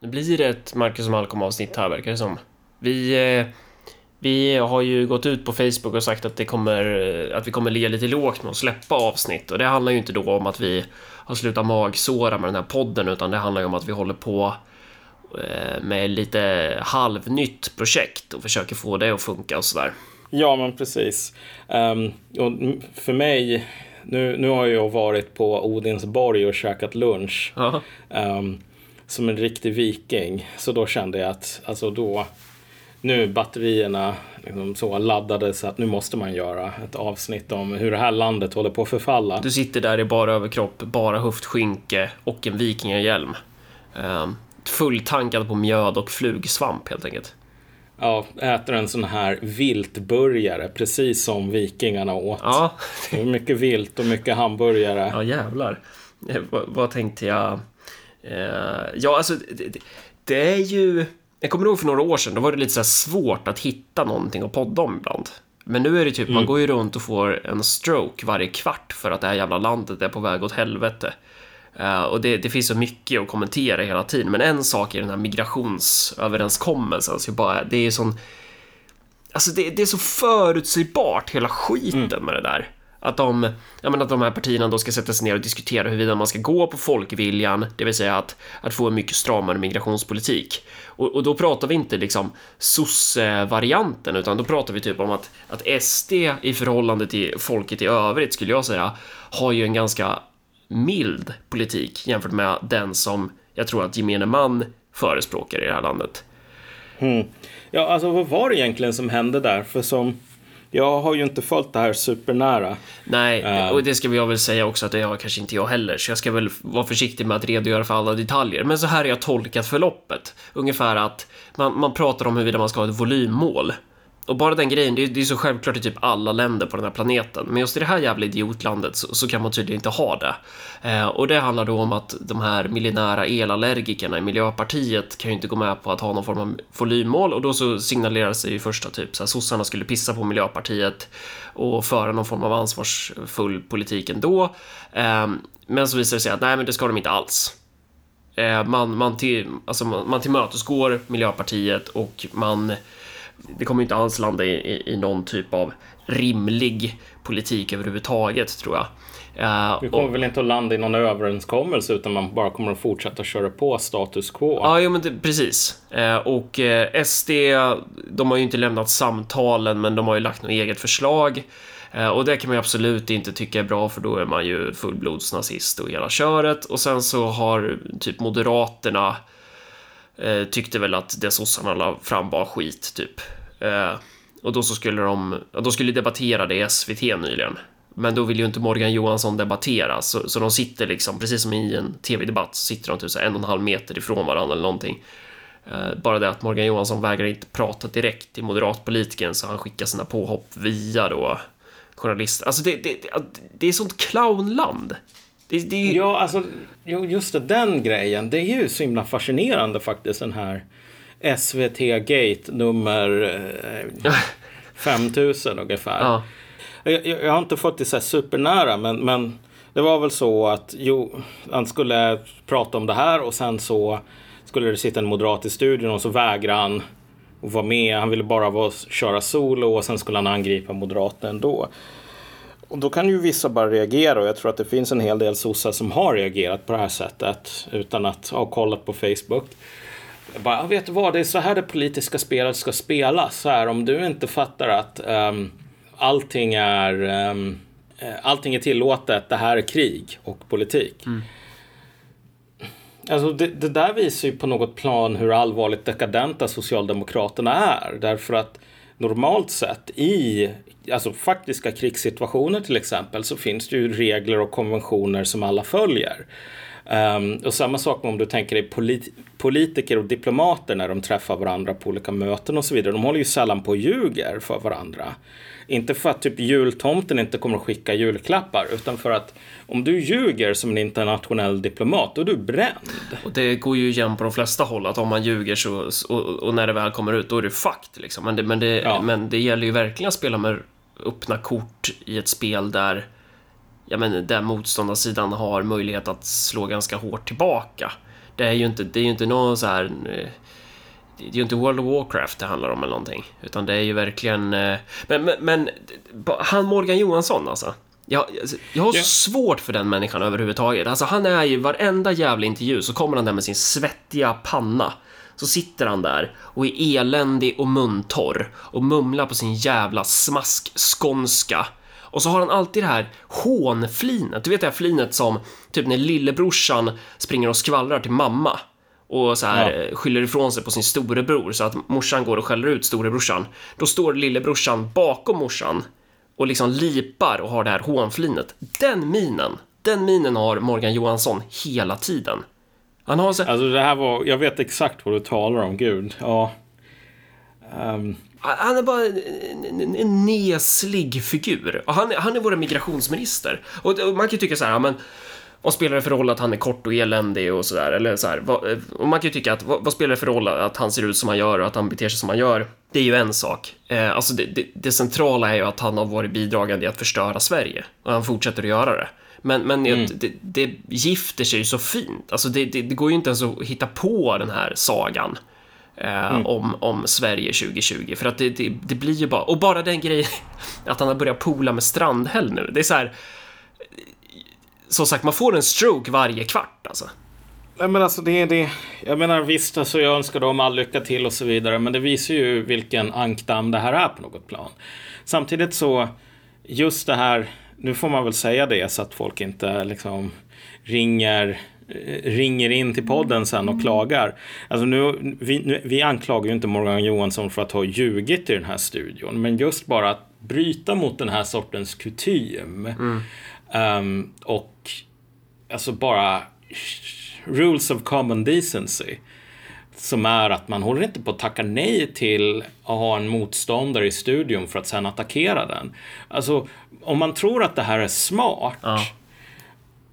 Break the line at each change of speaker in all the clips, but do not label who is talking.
Nu blir det ett Marcus och Malcolm avsnitt här verkar det som. Vi, eh, vi har ju gått ut på Facebook och sagt att, det kommer, att vi kommer ligga lite lågt med att släppa avsnitt och det handlar ju inte då om att vi har slutat magsåra med den här podden utan det handlar ju om att vi håller på eh, med lite halvnytt projekt och försöker få det att funka och sådär.
Ja, men precis. Um, och för mig, nu, nu har jag varit på Odinsborg och käkat lunch. Um, som en riktig viking. Så då kände jag att alltså då, nu batterierna liksom så laddade så att nu måste man göra ett avsnitt om hur det här landet håller på att förfalla.
Du sitter där i bara överkropp, bara höftskynke och en vikingahjälm. Um, fulltankad på mjöd och flugsvamp helt enkelt.
Ja, äter en sån här viltburgare, precis som vikingarna åt. Ja. mycket vilt och mycket hamburgare.
Ja, jävlar. Eh, vad, vad tänkte jag? Eh, ja, alltså, det, det, är ju... Jag kommer ihåg för några år sedan, då var det lite så svårt att hitta någonting att podda om ibland. Men nu är det typ, mm. man går ju runt och får en stroke varje kvart för att det här jävla landet är på väg åt helvete. Uh, och det, det, finns så mycket att kommentera hela tiden, men en sak är den här migrationsöverenskommelsen, så bara, det är sån... Alltså det, det är så förutsägbart, hela skiten mm. med det där. Att de, ja, men att de här partierna då ska sätta sig ner och diskutera huruvida man ska gå på folkviljan, det vill säga att, att få en mycket stramare migrationspolitik. Och, och då pratar vi inte liksom sosse-varianten, utan då pratar vi typ om att, att SD i förhållande till folket i övrigt, skulle jag säga, har ju en ganska mild politik jämfört med den som jag tror att gemene man förespråkar i det här landet.
Mm. Ja, alltså vad var det egentligen som hände där? För som jag har ju inte följt det här supernära.
Nej, uh. och det ska jag väl säga också att det har kanske inte jag heller, så jag ska väl vara försiktig med att redogöra för alla detaljer. Men så här har jag tolkat förloppet. Ungefär att man, man pratar om huruvida man ska ha ett volymmål och bara den grejen, det är, det är så självklart i typ alla länder på den här planeten. Men just i det här jävla idiotlandet så, så kan man tydligen inte ha det. Eh, och det handlar då om att de här miljonära elallergikerna i Miljöpartiet kan ju inte gå med på att ha någon form av volymmål och då så signalerar sig ju första typ så här sossarna skulle pissa på Miljöpartiet och föra någon form av ansvarsfull politik ändå. Eh, men så visar det sig att nej, men det ska de inte alls. Eh, man, man, till, alltså man, man tillmötesgår Miljöpartiet och man det kommer inte alls landa i, i, i någon typ av rimlig politik överhuvudtaget tror jag.
Uh, det kommer och, väl inte att landa i någon överenskommelse utan man bara kommer att fortsätta köra på status quo.
Ja, jo, men det, precis. Uh, och eh, SD, de har ju inte lämnat samtalen, men de har ju lagt något eget förslag. Och det kan man ju absolut inte tycka är bra för då är man ju fullblodsnazist och hela köret. Och sen så har typ Moderaterna eh, tyckte väl att det sossarna la fram var skit, typ. Eh, och då så skulle de, då skulle debattera det i SVT nyligen. Men då vill ju inte Morgan Johansson debattera, så, så de sitter liksom, precis som i en tv-debatt, så sitter de typ så en och en halv meter ifrån varandra eller någonting. Eh, bara det att Morgan Johansson vägrar inte prata direkt till moderatpolitiken så han skickar sina påhopp via då journalister. Alltså det, det, det, det är sånt clownland.
Det, det. Ja, alltså just det, den grejen. Det är ju så himla fascinerande faktiskt den här SVT Gate nummer eh, 5000 ungefär. Ja. Jag, jag, har inte fått det så supernära men, men det var väl så att jo, han skulle prata om det här och sen så skulle det sitta en moderat i studion och så vägrade han att vara med. Han ville bara vara, köra solo och sen skulle han angripa moderaten ändå. Och då kan ju vissa bara reagera och jag tror att det finns en hel del sossar som har reagerat på det här sättet utan att ha kollat på Facebook. Jag bara, vet du vad, det är så här det politiska spelet ska spelas. Så här, om du inte fattar att um, allting är um, allting är tillåtet, det här är krig och politik. Mm. Alltså det, det, där visar ju på något plan hur allvarligt dekadenta Socialdemokraterna är. Därför att normalt sett i alltså faktiska krigssituationer till exempel så finns det ju regler och konventioner som alla följer. Um, och samma sak om du tänker dig polit politiker och diplomater när de träffar varandra på olika möten och så vidare. De håller ju sällan på och ljuger för varandra. Inte för att typ jultomten inte kommer att skicka julklappar utan för att om du ljuger som en internationell diplomat då är du bränd.
Och det går ju igen på de flesta håll att om man ljuger så, och, och när det väl kommer ut då är det fucked liksom. Men det, men, det, ja. men det gäller ju verkligen att spela med öppna kort i ett spel där ja, men, där motståndarsidan har möjlighet att slå ganska hårt tillbaka. Det är ju inte, det är ju inte någon så här... eh, Det är ju inte World of Warcraft det handlar om eller någonting. Utan det är ju verkligen... eh, Men, men, men han Morgan Johansson alltså. Jag, alltså, jag har
Ja.
så svårt för den människan överhuvudtaget. Alltså han är ju varenda jävla intervju så kommer han där med sin svettiga panna. Så sitter han där och är eländig och muntorr och mumlar på sin jävla smask-skånska. Och så har han alltid det här hånflinet. Du vet det här flinet som typ när lillebrorsan springer och skvallrar till mamma och så här
Ja.
eh, skyller ifrån sig på sin storebror så att morsan går och skäller ut storebrorsan. Då står lillebrorsan bakom morsan och liksom lipar och har det här hånflinet. Den minen, den minen har Morgan Johansson hela tiden. Han har så
Alltså det här var, jag vet exakt vad du talar om, gud. Ja. Ehm,
Han är bara en, en, neslig figur. Och han, han är vår migrationsminister. Och, och man kan ju tycka så här, ja, men vad spelar det för roll att han är kort och eländig och sådär? Eller så här, vad, och man kan ju tycka att vad, vad spelar det för roll att han ser ut som han gör och att han beter sig som han gör? Det är ju en sak. Eh, alltså det, det, det centrala är ju att han har varit bidragande i att förstöra Sverige. Och han fortsätter att göra det. Men, men det, det gifter sig ju så fint. Alltså det går ju inte ens att hitta på den här sagan eh, om, om Sverige 2020. För att det, det, det blir ju bara, och bara den grejen att han har börjat pola med Strandhäll nu. Det är så här, som sagt, man får en stroke varje kvart alltså.
Nej men alltså det är det. Jag menar visst, alltså jag önskar dem all lycka till och så vidare. Men det visar ju vilken ankdamm det här är på något plan. Samtidigt så, just det här, nu får man väl säga det så att folk inte liksom ringer ringer in till podden sen och klagar. Alltså nu, vi, nu, vi anklagar ju inte Morgan Johansson för att ha ljugit i den här studion, men just bara att bryta mot den här sortens kutym. Ehm, och alltså bara rules of common decency. Som är att man håller inte på att tacka nej till att ha en motståndare i studion för att sen attackera den. Alltså, om man tror att det här är smart.
Ja.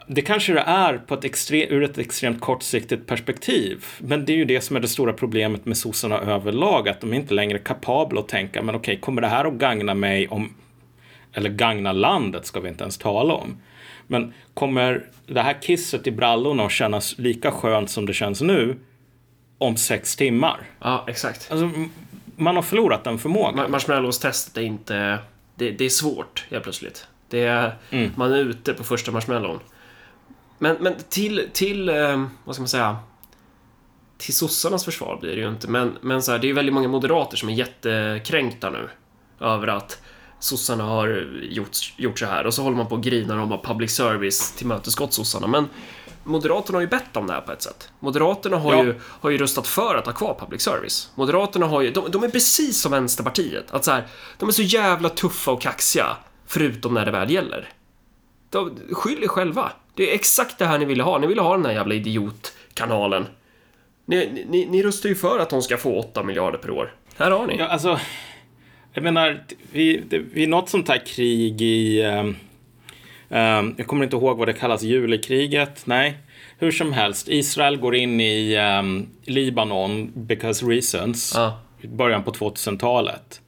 Det kanske det är på ett extre- ur ett extremt kortsiktigt perspektiv. Men det är ju det som är det stora problemet med sossarna överlag. Att de är inte längre är kapabla att tänka, men okej, kommer det här att gagna mig om eller gagna landet ska vi inte ens tala om. Men kommer det här kisset i brallorna att kännas lika skönt som det känns nu om sex timmar?
Ja, exakt.
Alltså, man har förlorat den förmågan.
Ma- Marshmallows-testet är inte... Det, det är svårt, helt plötsligt. Det är, Man är ute på första marshmallon. Men, men till, till, eh, vad ska man säga? Till sossarnas försvar blir det ju inte, men, men så här, det är ju väldigt många moderater som är jättekränkta nu över att sossarna har gjort, gjort så här och så håller man på och grinar om att public service tillmötesgått sossarna. Men Moderaterna har ju bett om det här på ett sätt. Moderaterna har,
Ja.
ju, har ju röstat för att ha kvar public service. Moderaterna har ju, de, de är precis som Vänsterpartiet. Att så här, de är så jävla tuffa och kaxiga, förutom när det väl gäller. De, skyll er själva. Det är exakt det här ni ville ha. Ni ville ha den här jävla idiotkanalen. Ni, ni, ni röstar ju för att de ska få 8 miljarder per år. Här har ni.
Ja, alltså, jag menar, vi, det, vid något sånt här krig i... ehm, jag kommer inte ihåg vad det kallas, julekriget? Nej. Hur som helst, Israel går in i ehm, Libanon because reasons.
Ja.
I början på 2000-talet.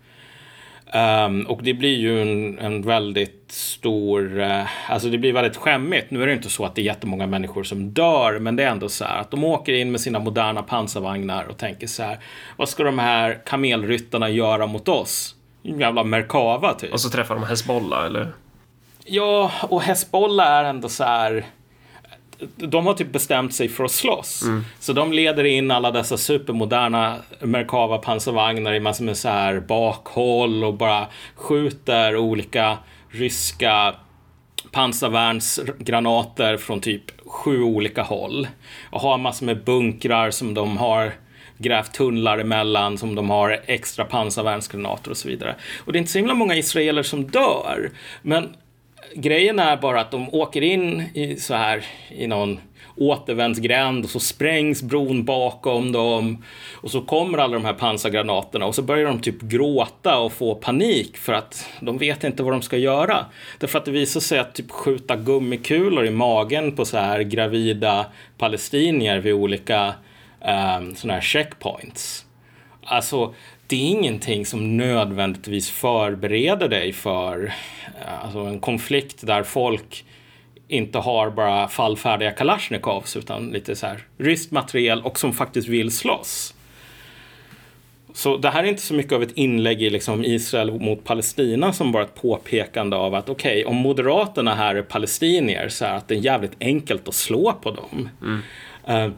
Ehm, och det blir ju en, en väldigt stor, eh, alltså det blir väldigt skämmigt. Nu är det inte så att det är jättemånga människor som dör, men det är ändå så här att de åker in med sina moderna pansarvagnar och tänker så här, vad ska de här kamelryttarna göra mot oss? En jävla Merkava typ.
Och så träffar de Hezbollah, eller?
Ja, och Hezbollah är ändå så här. De har typ bestämt sig för att slåss. Så de leder in alla dessa supermoderna Merkava pansarvagnar i massor med så här bakhåll och bara skjuter olika ryska pansarvärnsgranater från typ sju olika håll. Och har massor med bunkrar som de har grävt tunnlar emellan som de har extra pansarvärnsgranater och så vidare. Och det är inte så himla många israeler som dör. Men grejen är bara att de åker in i så här i någon återvändsgränd och så sprängs bron bakom dem och så kommer alla de här pansargranaterna och så börjar de typ gråta och få panik för att de vet inte vad de ska göra. Därför att det visar sig att typ skjuta gummikulor i magen på så här gravida palestinier vid olika ehm, um, sådana här checkpoints. Alltså, det är ingenting som nödvändigtvis förbereder dig för eh, alltså, en konflikt där folk inte har bara fallfärdiga Kalashnikovs utan lite så här ryskt materiel och som faktiskt vill slåss. Så det här är inte så mycket av ett inlägg i liksom Israel mot Palestina som bara ett påpekande av att okej, okay, om Moderaterna här är palestinier så är att det är jävligt enkelt att slå på dem. Mm. Uh,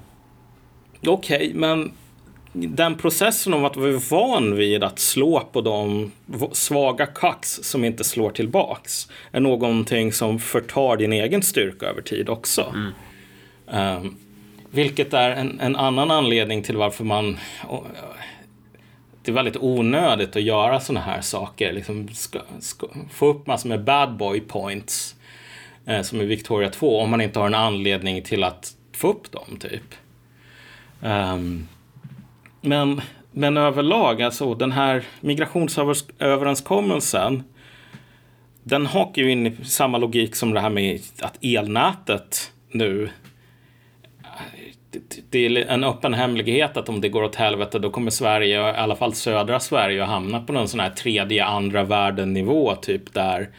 okej, okay, men den processen om att vara van vid att slå på de svaga kax som inte slår tillbaks är någonting som förtar din egen styrka över tid också. Mm. Um, vilket är en, en, annan anledning till varför man det är väldigt onödigt att göra sådana här saker. Liksom ska, ska, få upp massor med bad boy points eh, som i Victoria 2 om man inte har en anledning till att få upp dem typ. Um, men, men överlag, alltså den här migrationsöverenskommelsen den hakar ju in i samma logik som det här med att elnätet nu det är en öppen hemlighet att om det går åt helvete då kommer Sverige, i alla fall södra Sverige, att hamna på någon sån här tredje andra världen nivå typ där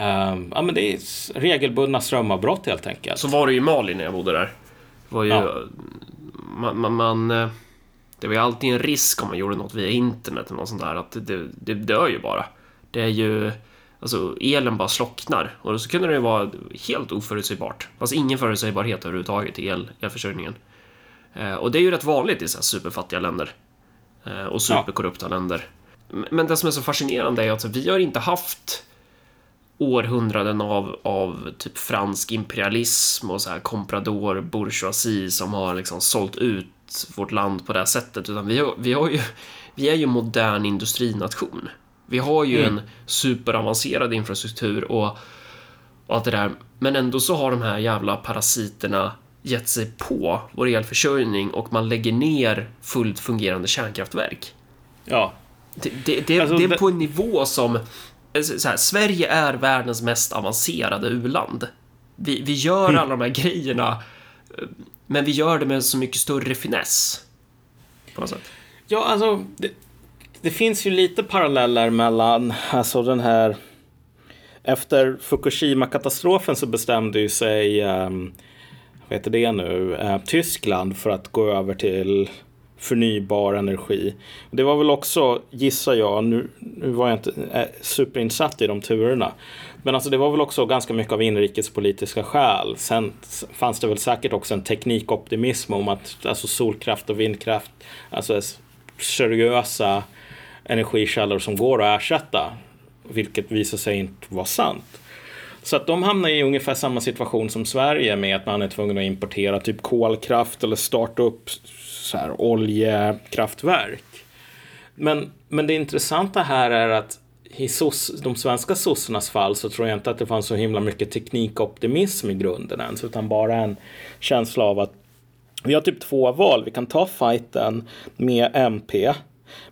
um, ja men det är regelbundna strömavbrott helt enkelt.
Så var det ju i Mali när jag bodde där. Det var ju, ja. man, man, man, eh, det var ju alltid en risk om man gjorde något via internet eller något sånt där att det, det dör ju bara. Det är ju Alltså elen bara slocknar och så kunde det vara helt oförutsägbart. Alltså ingen förutsägbarhet överhuvudtaget i el, elförsörjningen. Eh, och det är ju rätt vanligt i så superfattiga länder. Eh, och superkorrupta ja. länder. Men det som är så fascinerande är att vi har inte haft århundraden av, av typ fransk imperialism och så här comprador bourgeoisie som har liksom sålt ut vårt land på det här sättet, utan vi, har, vi, har ju, vi är ju modern industrination. Vi har ju mm. en superavancerad infrastruktur och, och allt det där. Men ändå så har de här jävla parasiterna gett sig på vår elförsörjning och man lägger ner fullt fungerande kärnkraftverk.
Ja.
Det, det, det, alltså, det är på en nivå som... Här, Sverige är världens mest avancerade u-land. Vi, vi gör mm. alla de här grejerna, men vi gör det med så mycket större finess. På något sätt.
Ja, alltså, det, det finns ju lite paralleller mellan alltså den här efter Fukushima-katastrofen så bestämde ju sig um, vad heter det nu, uh, Tyskland för att gå över till förnybar energi. Det var väl också, gissar jag, nu, nu var jag inte äh, superinsatt i de turerna, men alltså det var väl också ganska mycket av inrikespolitiska skäl. Sen fanns det väl säkert också en teknikoptimism om att alltså solkraft och vindkraft, alltså seriösa energikällor som går att ersätta, vilket visar sig inte vara sant. Så att de hamnar i ungefär samma situation som Sverige med att man är tvungen att importera typ kolkraft eller starta upp så här oljekraftverk. Men, men det intressanta här är att i SOS, de svenska sossarnas fall så tror jag inte att det fanns så himla mycket teknikoptimism i grunden ens, utan bara en känsla av att vi har typ två val. Vi kan ta fighten med MP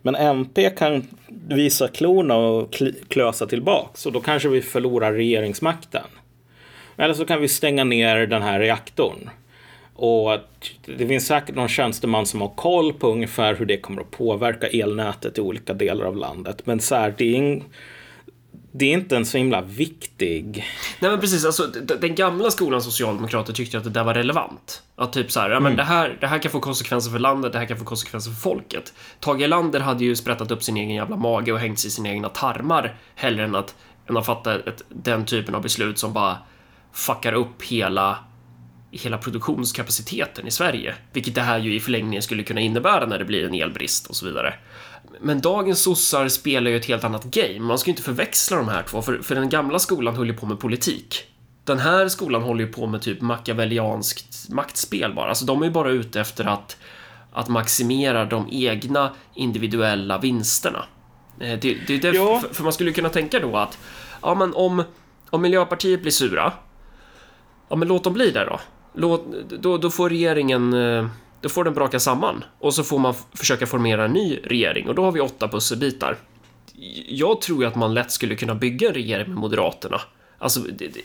men MP kan visa klorna och klösa tillbaks och då kanske vi förlorar regeringsmakten. Eller så kan vi stänga ner den här reaktorn. Och det finns säkert någon tjänsteman som har koll på ungefär hur det kommer att påverka elnätet i olika delar av landet. Men så här, det är det är inte en så himla viktig...
Nej men precis, alltså den gamla skolans socialdemokrater tyckte att det där var relevant. Att typ så här, ja men mm. det här, det här kan få konsekvenser för landet, det här kan få konsekvenser för folket. Tage Erlander hade ju sprättat upp sin egen jävla mage och hängt sig i sina egna tarmar hellre än att, än att fatta ett, den typen av beslut som bara fuckar upp hela hela produktionskapaciteten i Sverige, vilket det här ju i förlängningen skulle kunna innebära när det blir en elbrist och så vidare. Men dagens sossar spelar ju ett helt annat game. Man ska ju inte förväxla de här två, för, för den gamla skolan höll ju på med politik. Den här skolan håller ju på med typ machiavellianskt maktspel bara. Alltså de är ju bara ute efter att, att maximera de egna individuella vinsterna. Eh, det, det, det ja. för, för man skulle kunna tänka då att, ja men om, om Miljöpartiet blir sura, ja men låt dem bli det då. Låt, då, då får regeringen eh, då får den braka samman och så får man försöka formera en ny regering och då har vi åtta pusselbitar. Jag tror ju att man lätt skulle kunna bygga en regering med Moderaterna. Alltså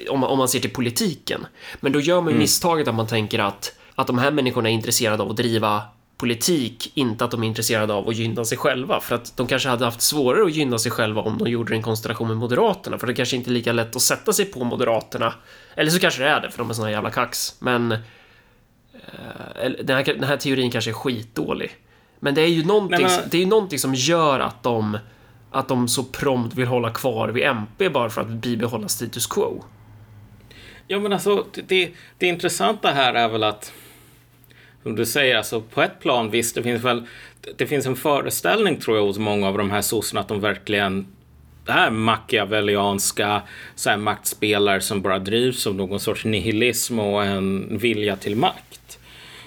om man, om man ser till politiken. Men då gör man mm. misstaget att man tänker att, att de här människorna är intresserade av att driva politik, inte att de är intresserade av att gynna sig själva. För att de kanske hade haft svårare att gynna sig själva om de gjorde en konstellation med Moderaterna, för det kanske inte är lika lätt att sätta sig på Moderaterna. Eller så kanske det är det, för de är såna jävla kax. Men eh, den, här, den här teorin kanske är skitdålig. Men det är ju någonting,
men-
det är ju någonting som gör att de att de så prompt vill hålla kvar vid MP bara för att bibehålla status quo.
Ja, men alltså det, det intressanta här är väl att som du säger, alltså på ett plan visst, det finns väl det finns en föreställning tror jag hos många av de här sossarna att de verkligen är machiavellianska så här, maktspelare som bara drivs av någon sorts nihilism och en vilja till makt.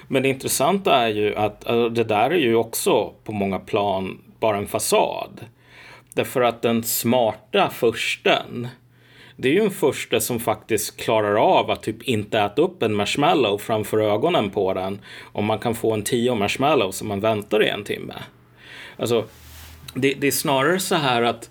Men det intressanta är ju att alltså, det där är ju också på många plan bara en fasad. Därför att den smarta försten det är ju en första som faktiskt klarar av att typ inte äta upp en marshmallow framför ögonen på den. Om man kan få en tio marshmallow som man väntar i en timme. Alltså, det, det är snarare så här att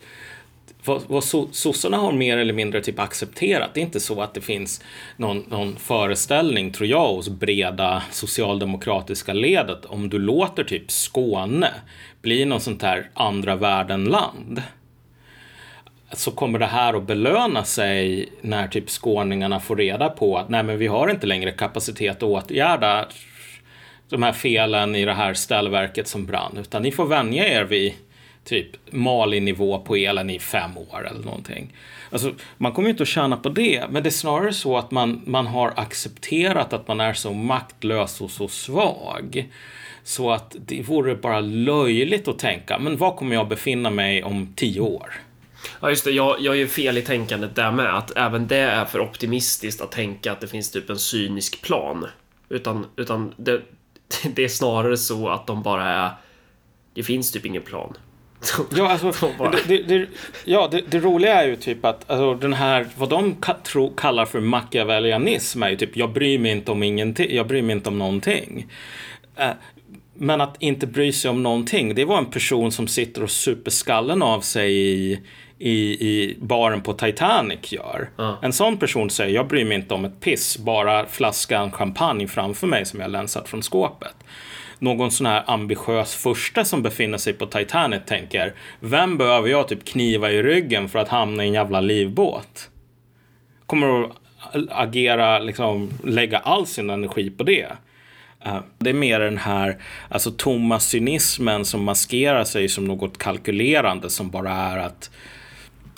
vad, vad so- sossarna har mer eller mindre typ accepterat. Det är inte så att det finns någon, någon föreställning, tror jag, hos breda socialdemokratiska ledet om du låter typ Skåne bli någon sånt här andra världen-land så kommer det här att belöna sig när typ skåningarna får reda på att nej men vi har inte längre kapacitet att åtgärda de här felen i det här ställverket som brann utan ni får vänja er vid typ Mali-nivå på elen i fem år eller någonting. Alltså, man kommer ju inte att tjäna på det, men det är snarare så att man, man har accepterat att man är så maktlös och så svag. Så att det vore bara löjligt att tänka, men var kommer jag befinna mig om tio år?
Ja, just det. Jag, jag är ju fel i tänkandet där med. Att även det är för optimistiskt att tänka att det finns typ en cynisk plan. Utan, utan det, det är snarare så att de bara är... Det finns typ ingen plan.
Ja, alltså, det, det, det, ja det, det roliga är ju typ att alltså, den här, vad de ka- tro, kallar för machiavellianism är ju typ, jag bryr mig inte om ingenting, jag bryr mig inte om någonting. Eh, men att inte bry sig om någonting, det var en person som sitter och super skallen av sig i, i, i baren på Titanic gör.
Ja.
En sån person säger, jag bryr mig inte om ett piss, bara flaskan champagne framför mig som jag länsat från skåpet någon sån här ambitiös första som befinner sig på Titanic tänker Vem behöver jag typ kniva i ryggen för att hamna i en jävla livbåt? Kommer att agera, liksom lägga all sin energi på det. Eh, Det är mer den här alltså, tomma cynismen som maskerar sig som något kalkylerande som bara är att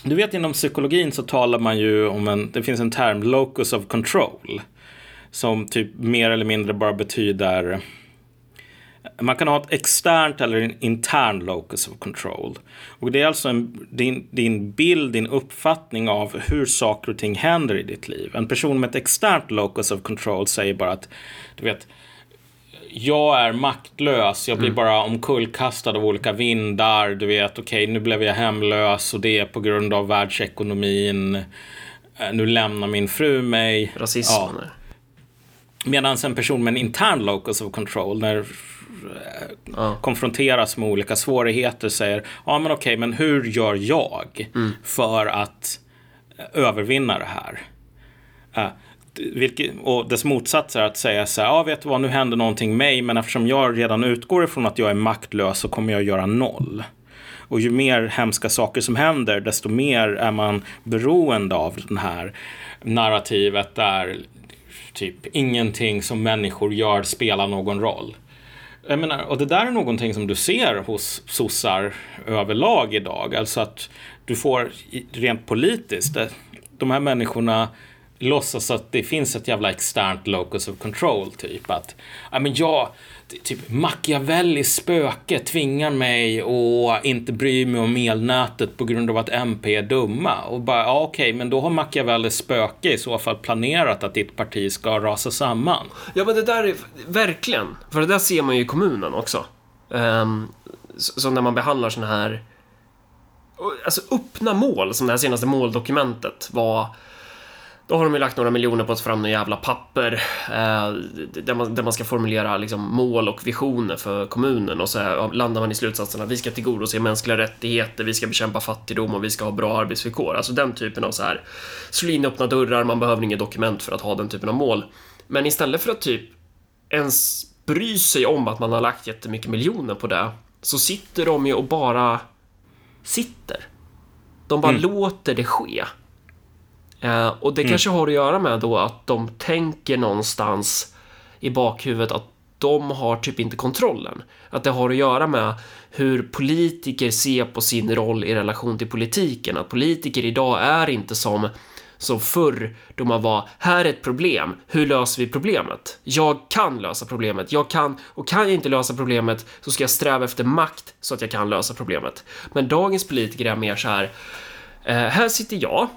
du vet inom psykologin så talar man ju om en, det finns en term, locus of control. Som typ mer eller mindre bara betyder man kan ha ett externt eller en intern locus of control. Och det är alltså en, din, din bild, din uppfattning av hur saker och ting händer i ditt liv. En person med ett externt locus of control säger bara att, du vet, jag är maktlös, jag blir bara omkullkastad av olika vindar. Du vet, okej, nu blev jag hemlös och det är på grund av världsekonomin. Eh, Nu lämnar min fru mig.
Rasismen.
Ja. Medan en person med en intern locus of control, när eh,
Ja.
konfronteras med olika svårigheter, säger ja men okej, men hur gör jag för att eh, övervinna det här? Vilket, och dess motsats är att säga så här, ja vet du vad, nu händer någonting mig, men eftersom jag redan utgår ifrån att jag är maktlös så kommer jag göra noll. Och ju mer hemska saker som händer, desto mer är man beroende av den här narrativet där typ ingenting som människor gör spelar någon roll. Jag menar, och det där är någonting som du ser hos sossar överlag idag. Alltså att du får rent politiskt, eh, de här människorna låtsas att det finns ett jävla externt locus of control. Typ att, ja men jag, typ Machiavellis spöke tvingar mig att inte bry mig om elnätet på grund av att MP är dumma. Och bara, ja okej, men då har Machiavellis spöke i så fall planerat att ditt parti ska rasa samman.
Ja, men det där är verkligen. För det där ser man ju i kommunen också. Ehm, um, som när man behandlar såna här... Alltså öppna mål, som det här senaste måldokumentet var. Då har de ju lagt några miljoner på att få fram några jävla papper eh, där, man, där man ska formulera liksom, mål och visioner för kommunen och så landar man i slutsatsen att vi ska tillgodose mänskliga rättigheter, vi ska bekämpa fattigdom och vi ska ha bra arbetsvillkor. Alltså den typen av så här slå in öppna dörrar, man behöver inget dokument för att ha den typen av mål. Men istället för att typ ens bryr sig om att man har lagt jättemycket miljoner på det, så sitter de ju och bara sitter. De bara
Mm.
låter det ske. Eh, och det kanske har att göra med då att de tänker någonstans i bakhuvudet att de har typ inte kontrollen. Att det har att göra med hur politiker ser på sin roll i relation till politiken. Att politiker idag är inte som, som förr då man var, här är ett problem, hur löser vi problemet? Jag kan lösa problemet, jag kan, och kan jag inte lösa problemet så ska jag sträva efter makt så att jag kan lösa problemet. Men dagens politiker är mer så här, eh, här sitter jag,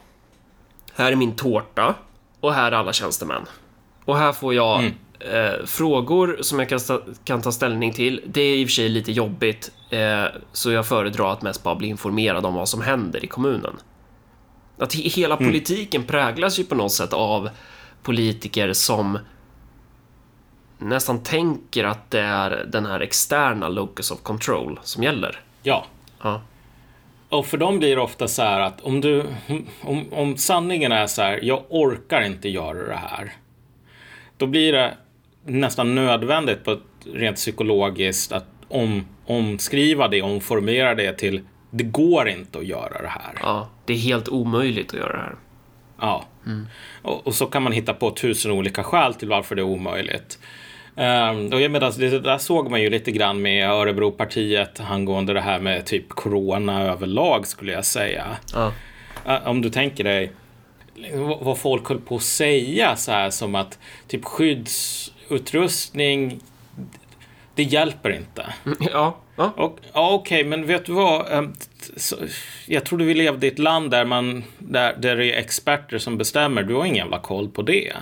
här är min tårta och här är alla tjänstemän. Och här får jag eh, frågor som jag kan, kan ta ställning till. Det är i och för sig lite jobbigt, eh, så jag föredrar att mest bara bli informerad om vad som händer i kommunen. Att he- hela politiken präglas ju på något sätt av politiker som nästan tänker att det är den här externa locus of control som gäller.
Ja.
Ja.
Och för dem blir det ofta så här att om du, om, om sanningen är så här, jag orkar inte göra det här. Då blir det nästan nödvändigt på ett rent psykologiskt att om, omskriva det, omformera det till det går inte att göra det här.
Ja, det är helt omöjligt att göra det här.
Ja. Och, och så kan man hitta på tusen olika skäl till varför det är omöjligt. Um, och jag menar, det där såg man ju lite grann med Örebropartiet angående det här med typ corona överlag skulle jag säga.
Ja.
Uh, om du tänker dig vad folk höll på att säga så här som att typ skyddsutrustning det hjälper inte.
Ja, ja.
Och, ja, Okej, men vet du vad? Ehm, jag trodde vi levde i ett land där, man, där, där det är experter som bestämmer. Du har ingen jävla koll på det.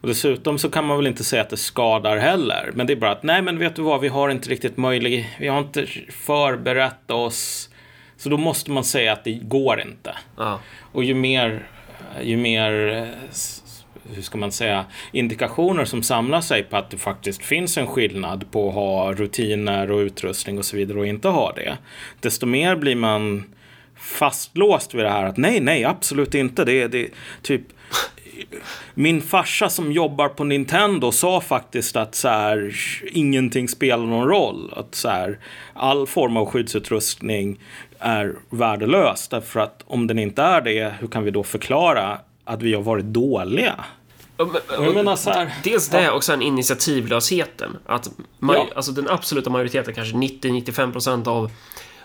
Och dessutom så kan man väl inte säga att det skadar heller. Men det är bara att, nej men vet du vad, vi har inte riktigt möjlig, vi har inte förberett oss. Så då måste man säga att det går inte.
ja.
Och ju mer, ju mer, hur ska man säga, indikationer som samlar sig på att det faktiskt finns en skillnad på att ha rutiner och utrustning och så vidare och inte ha det. Desto mer blir man fastlåst vid det här att nej, nej, absolut inte. Det det, typ min farsa som jobbar på Nintendo sa faktiskt att så här, ingenting spelar någon roll. Att så här, all form av skyddsutrustning är värdelös. Därför att om den inte är det, hur kan vi då förklara att vi har varit dåliga? Jag menar så här,
Dels det och sen initiativlösheten. Att
Ja.
alltså den absoluta majoriteten, kanske 90-95% av,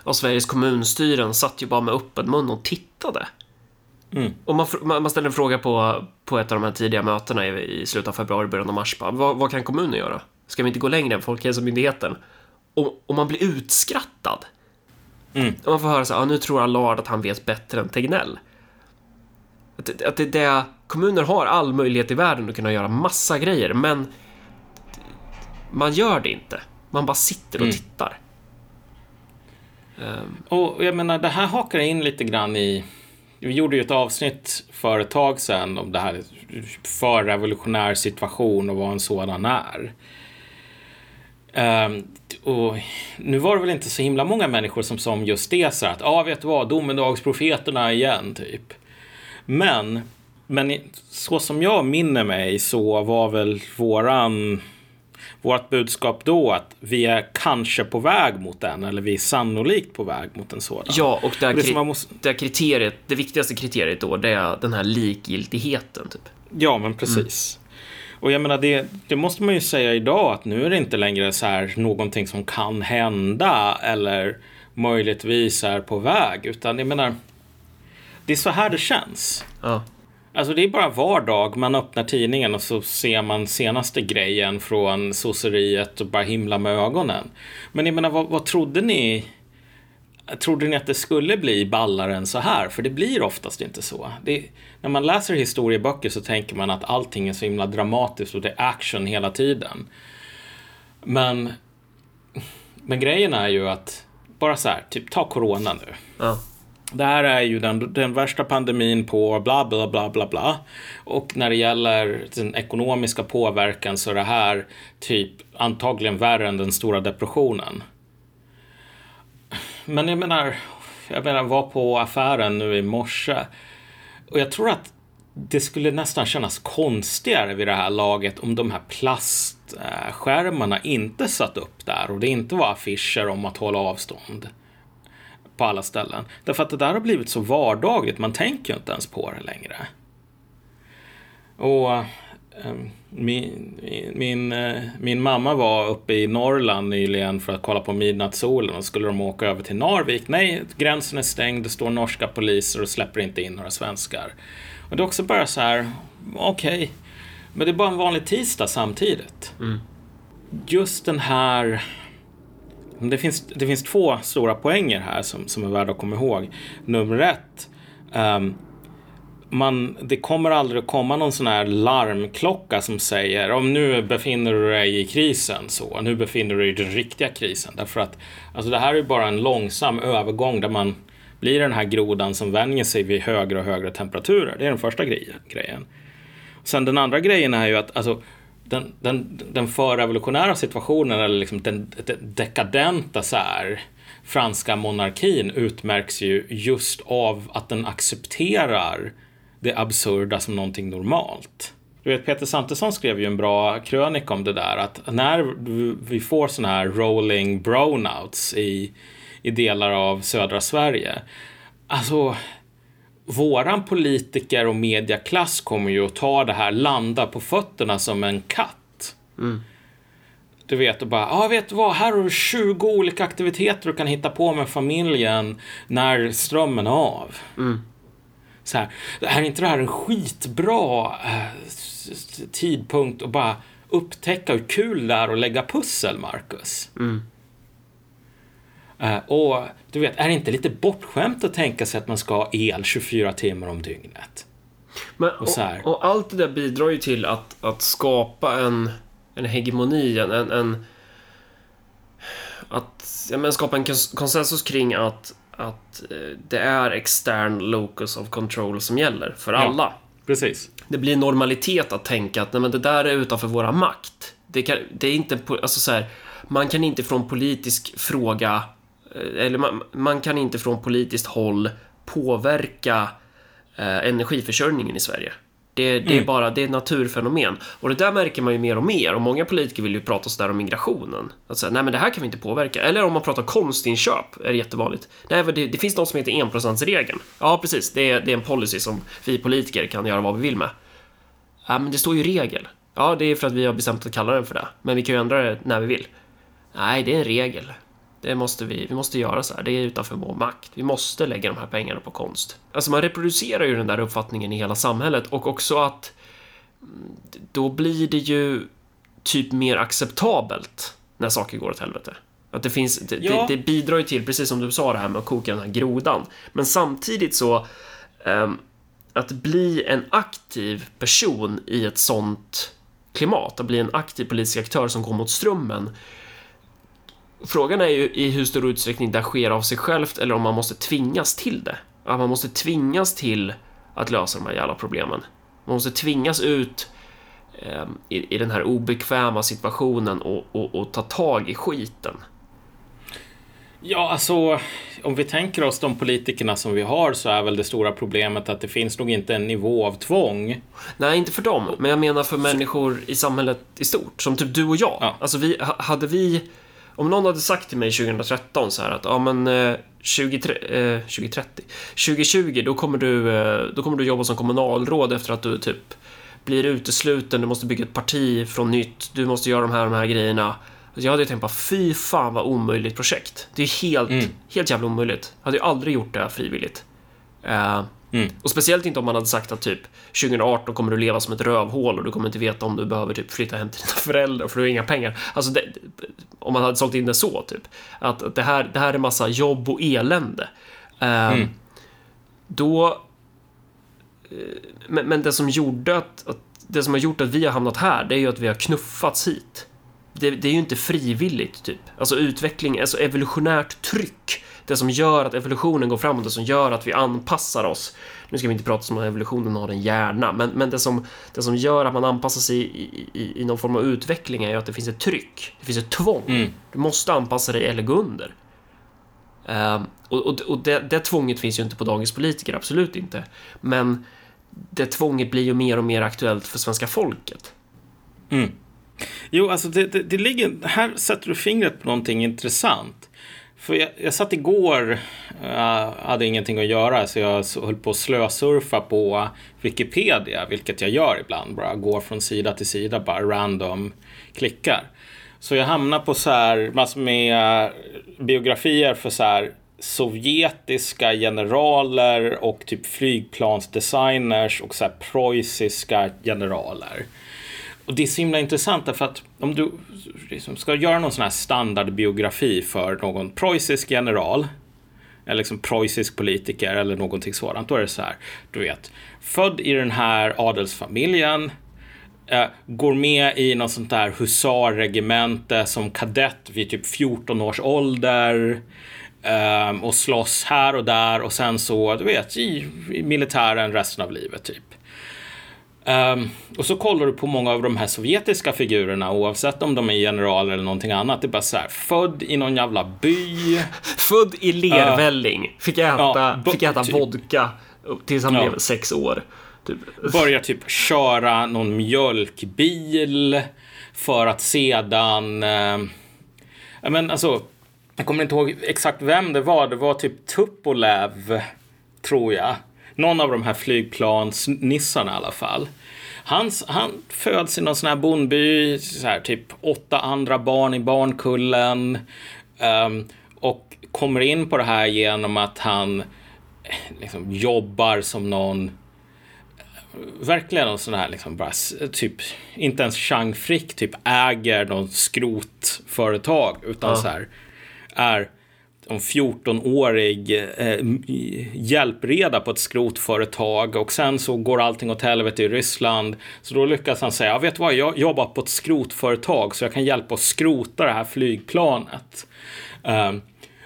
av Sveriges kommunstyren satt ju bara med öppen mun och tittade.
Mm.
Och man, man ställde en fråga på, på ett av de här tidiga mötena i, i slutet av februari, början av mars. Bara, vad, vad kan kommunen göra? Ska vi inte gå längre än Folkhälsomyndigheten? Och, och man blir utskrattad.
Mm.
Och man får höra så här, ah, nu tror Allard att han vet bättre än Tegnell. Att, det- att det, det, kommuner har all möjlighet i världen att kunna göra massa grejer, men man gör det inte. Man bara sitter och
Mm.
tittar. Ehm,
Och jag menar, det här hakar in lite grann i... Vi gjorde ju ett avsnitt för ett tag sedan om det här för revolutionär situation och vad en sådan är. Um, och nu var det väl inte så himla många människor som sa om just det så här att ja, ah, vet du vad, domedagsprofeterna igen, typ. Men, men så som jag minner mig så var väl våran vårt budskap då att vi är kanske på väg mot den eller vi är sannolikt på väg mot en sådan.
ja, och det, här
Och det
kri-
måste-
det här kriteriet, det viktigaste kriteriet då, det är den här likgiltigheten, typ.
Ja, men precis. Och jag menar, det, det måste man ju säga idag att nu är det inte längre så här någonting som kan hända eller möjligtvis är på väg, utan jag menar, det är så här det känns.
Ja.
Alltså det är bara vardag, man öppnar tidningen och så ser man senaste grejen från sosseriet och bara himla med ögonen. Men jag menar, vad, vad trodde ni? Trodde ni att det skulle bli ballare än så här? För det blir oftast inte så. Det, när man läser historieböcker så tänker man att allting är så himla dramatiskt och det är action hela tiden. Men, men grejen är ju att, bara så här, typ ta corona nu.
Ja.
Det här är ju den, den värsta pandemin på bla bla bla bla bla. Och när det gäller den ekonomiska påverkan så är det här typ antagligen värre än den stora depressionen. Men jag menar, jag menar var på affären nu i morse. Och jag tror att det skulle nästan kännas konstigare vid det här laget om de här plastskärmarna inte satt upp där och det inte var affischer om att hålla avstånd på alla ställen. Därför att det där har blivit så vardagligt, man tänker ju inte ens på det längre. Och um, min, min, eh, min mamma var uppe i Norrland nyligen för att kolla på midnattssolen och skulle de åka över till Narvik. Nej, gränsen är stängd, det står norska poliser och släpper inte in några svenskar. Och det är också bara så här, okej, okay, men det är bara en vanlig tisdag samtidigt. Mm. Just den här det finns, det finns två stora poänger här som, som är värda att komma ihåg. Nummer ett, um, man, det kommer aldrig att komma någon sån här larmklocka som säger om nu befinner du dig i krisen så, nu befinner du dig i den riktiga krisen. Därför att alltså det här är bara en långsam övergång där man blir den här grodan som vänjer sig vid högre och högre temperaturer. Det är den första grejen. Sen den andra grejen är ju att alltså, den, den, den förrevolutionära situationen, eller liksom den, den dekadenta så här, franska monarkin utmärks ju just av att den accepterar det absurda som någonting normalt. Du vet, Peter Santesson skrev ju en bra krönika om det där, att när vi får sådana här rolling brownouts i, i delar av södra Sverige, alltså våran politiker och mediaklass kommer ju att ta det här, landa på fötterna som en katt. Mm. Du vet, och bara, ja ah, vet du vad, här har du 20 olika aktiviteter du kan hitta på med familjen när strömmen är av. Mm så här, är inte det här en skitbra eh, tidpunkt att bara upptäcka hur kul det är att lägga pussel, Marcus? Mm. Eh, och du vet, är det inte lite bortskämt att tänka sig att man ska ha el 24 timmar om dygnet?
Men, och, och, och, allt det där bidrar ju till att, att skapa en, en hegemoni, en, en att ja, men skapa en konsensus kring att att eh, det är extern locus of control som gäller för alla. Ja,
precis.
Det blir normalitet att tänka att nej, men det där är utanför våra makt. Det, kan, det är inte, alltså så här, man kan inte från politisk fråga, eller man, man kan inte från politiskt håll påverka eh, energiförsörjningen i Sverige. Det, det mm. är bara det är ett naturfenomen. Och det där märker man ju mer och mer. Och många politiker vill ju prata sådär om migrationen. Att säga, nej men det här kan vi inte påverka. Eller om man pratar konstinköp, är det jättevanligt. Nej, det, det finns något som heter enprocentsregeln. Ja, precis. Det är, det är en policy som vi politiker kan göra vad vi vill med. Ja, men det står ju regel. Ja, det är för att vi har bestämt att kalla den för det. Men vi kan ju ändra det när vi vill. Nej, det är en regel. Det måste vi, vi måste göra så här. Det är utanför vår makt. Vi måste lägga de här pengarna på konst. Alltså man reproducerar ju den där uppfattningen i hela samhället och också att mm, då blir det ju typ mer acceptabelt när saker går åt helvete. Att det finns, det, ja. det, det bidrar ju till, precis som du sa det här med att koka den här grodan. Men samtidigt så, um, att bli en aktiv person i ett sånt klimat, att bli en aktiv politisk aktör som går mot strömmen, Frågan är ju i hur stor utsträckning det sker av sig självt eller om man måste tvingas till det. Att man måste tvingas till att lösa de här jävla problemen. Man måste tvingas ut eh, i, i, den här obekväma situationen och, och, och ta tag i skiten.
Ja, alltså om vi tänker oss de politikerna som vi har så är väl det stora problemet att det finns nog inte en nivå av tvång.
Nej, inte för dem, men jag menar för människor i samhället i stort, som typ du och jag. Ja. Alltså, vi, hade vi om någon hade sagt till mig 2013 så här att ja men eh, 20, eh, 2030, 2020 då kommer, du, eh, då kommer du jobba som kommunalråd efter att du typ blir utesluten, du måste bygga ett parti från nytt, du måste göra de här, de här grejerna. Jag hade tänkt bara, fy fan vad omöjligt projekt. Det är helt, mm. helt jävla omöjligt. Jag hade ju aldrig gjort det frivilligt. Uh, Mm. Och speciellt inte om man hade sagt att typ 2018 kommer du leva som ett rövhål och du kommer inte veta om du behöver typ flytta hem till dina föräldrar för du har inga pengar. Alltså det, om man hade sålt in det så typ. Att det här, det här är massa jobb och elände. Uh, mm. Då... Eh, men, men, det som gjorde att, att, Det som har gjort att vi har hamnat här, det är ju att vi har knuffats hit. Det, det är ju inte frivilligt, typ. Alltså utveckling, alltså evolutionärt tryck det som gör att evolutionen går framåt, det som gör att vi anpassar oss. Nu ska vi inte prata som att evolutionen har en hjärna, men, men det, som, det som gör att man anpassar sig i, i, i någon form av utveckling är ju att det finns ett tryck, det finns ett tvång. Mm. Du måste anpassa dig eller gå under. Uh, och och, och det, det tvånget finns ju inte på dagens politiker, absolut inte. Men det tvånget blir ju mer och mer aktuellt för svenska folket.
Mm. Jo, alltså det, det, det, ligger, här sätter du fingret på någonting intressant. För jag, jag satt igår, jag hade ingenting att göra, så jag höll på att slösurfa på Wikipedia, vilket jag gör ibland, bara går från sida till sida, bara random klickar. Så jag hamnar på så här massor med biografier för så här sovjetiska generaler och typ flygplansdesigners och så här preussiska generaler. Och det är så himla intressant därför att om du liksom ska göra någon sån här standardbiografi för någon preussisk general eller liksom preussisk politiker eller någonting sådant. Då är det så här, du vet, född i den här adelsfamiljen, eh, går med i något sånt där husarregemente som kadett vid typ 14 års ålder eh, och slåss här och där och sen så, du vet, i, i militären resten av livet typ. Um, och så kollar du på många av de här sovjetiska figurerna oavsett om de är generaler eller någonting annat. Det är bara så här, född i någon jävla by.
född i lervälling. Uh, fick äta, ja, fick äta typ, vodka tills han ja. blev sex år.
Typ. Börjar typ köra någon mjölkbil för att sedan... Uh, men alltså, jag kommer inte ihåg exakt vem det var. Det var typ Tupolev, tror jag någon av de här flygplansnissarna i alla fall. Hans, han föds i någon sån här bondby, så här, typ åtta andra barn i barnkullen. Um, och kommer in på det här genom att han eh, liksom, jobbar som någon verkligen någon sån här liksom bara typ inte ens Chang Frick typ äger någon skrotföretag utan ja. så här är en 14-årig eh, hjälpreda på ett skrotföretag och sen så går allting åt helvete i Ryssland. Så då lyckas han säga, vet du vad, jag jobbar på ett skrotföretag så jag kan hjälpa att skrota det här flygplanet. Eh,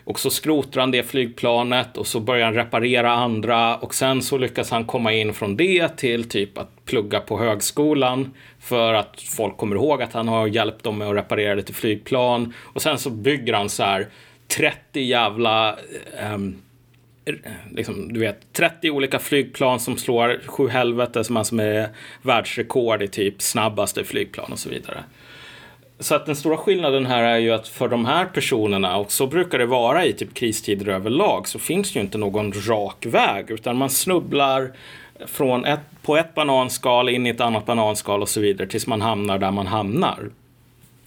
och så skrotar han det flygplanet och så börjar han reparera andra och sen så lyckas han komma in från det till typ att plugga på högskolan för att folk kommer ihåg att han har hjälpt dem med att reparera lite flygplan och sen så bygger han så här 30 jävla... Um, liksom, du vet, 30 olika flygplan som slår sju helvete som alltså är världsrekord i typ snabbaste flygplan och så vidare. Så att den stora skillnaden här är ju att för de här personerna, och så brukar det vara i typ kristider överlag, så finns det ju inte någon rak väg, utan man snubblar från ett, på ett bananskal in i ett annat bananskal och så vidare tills man hamnar där man hamnar.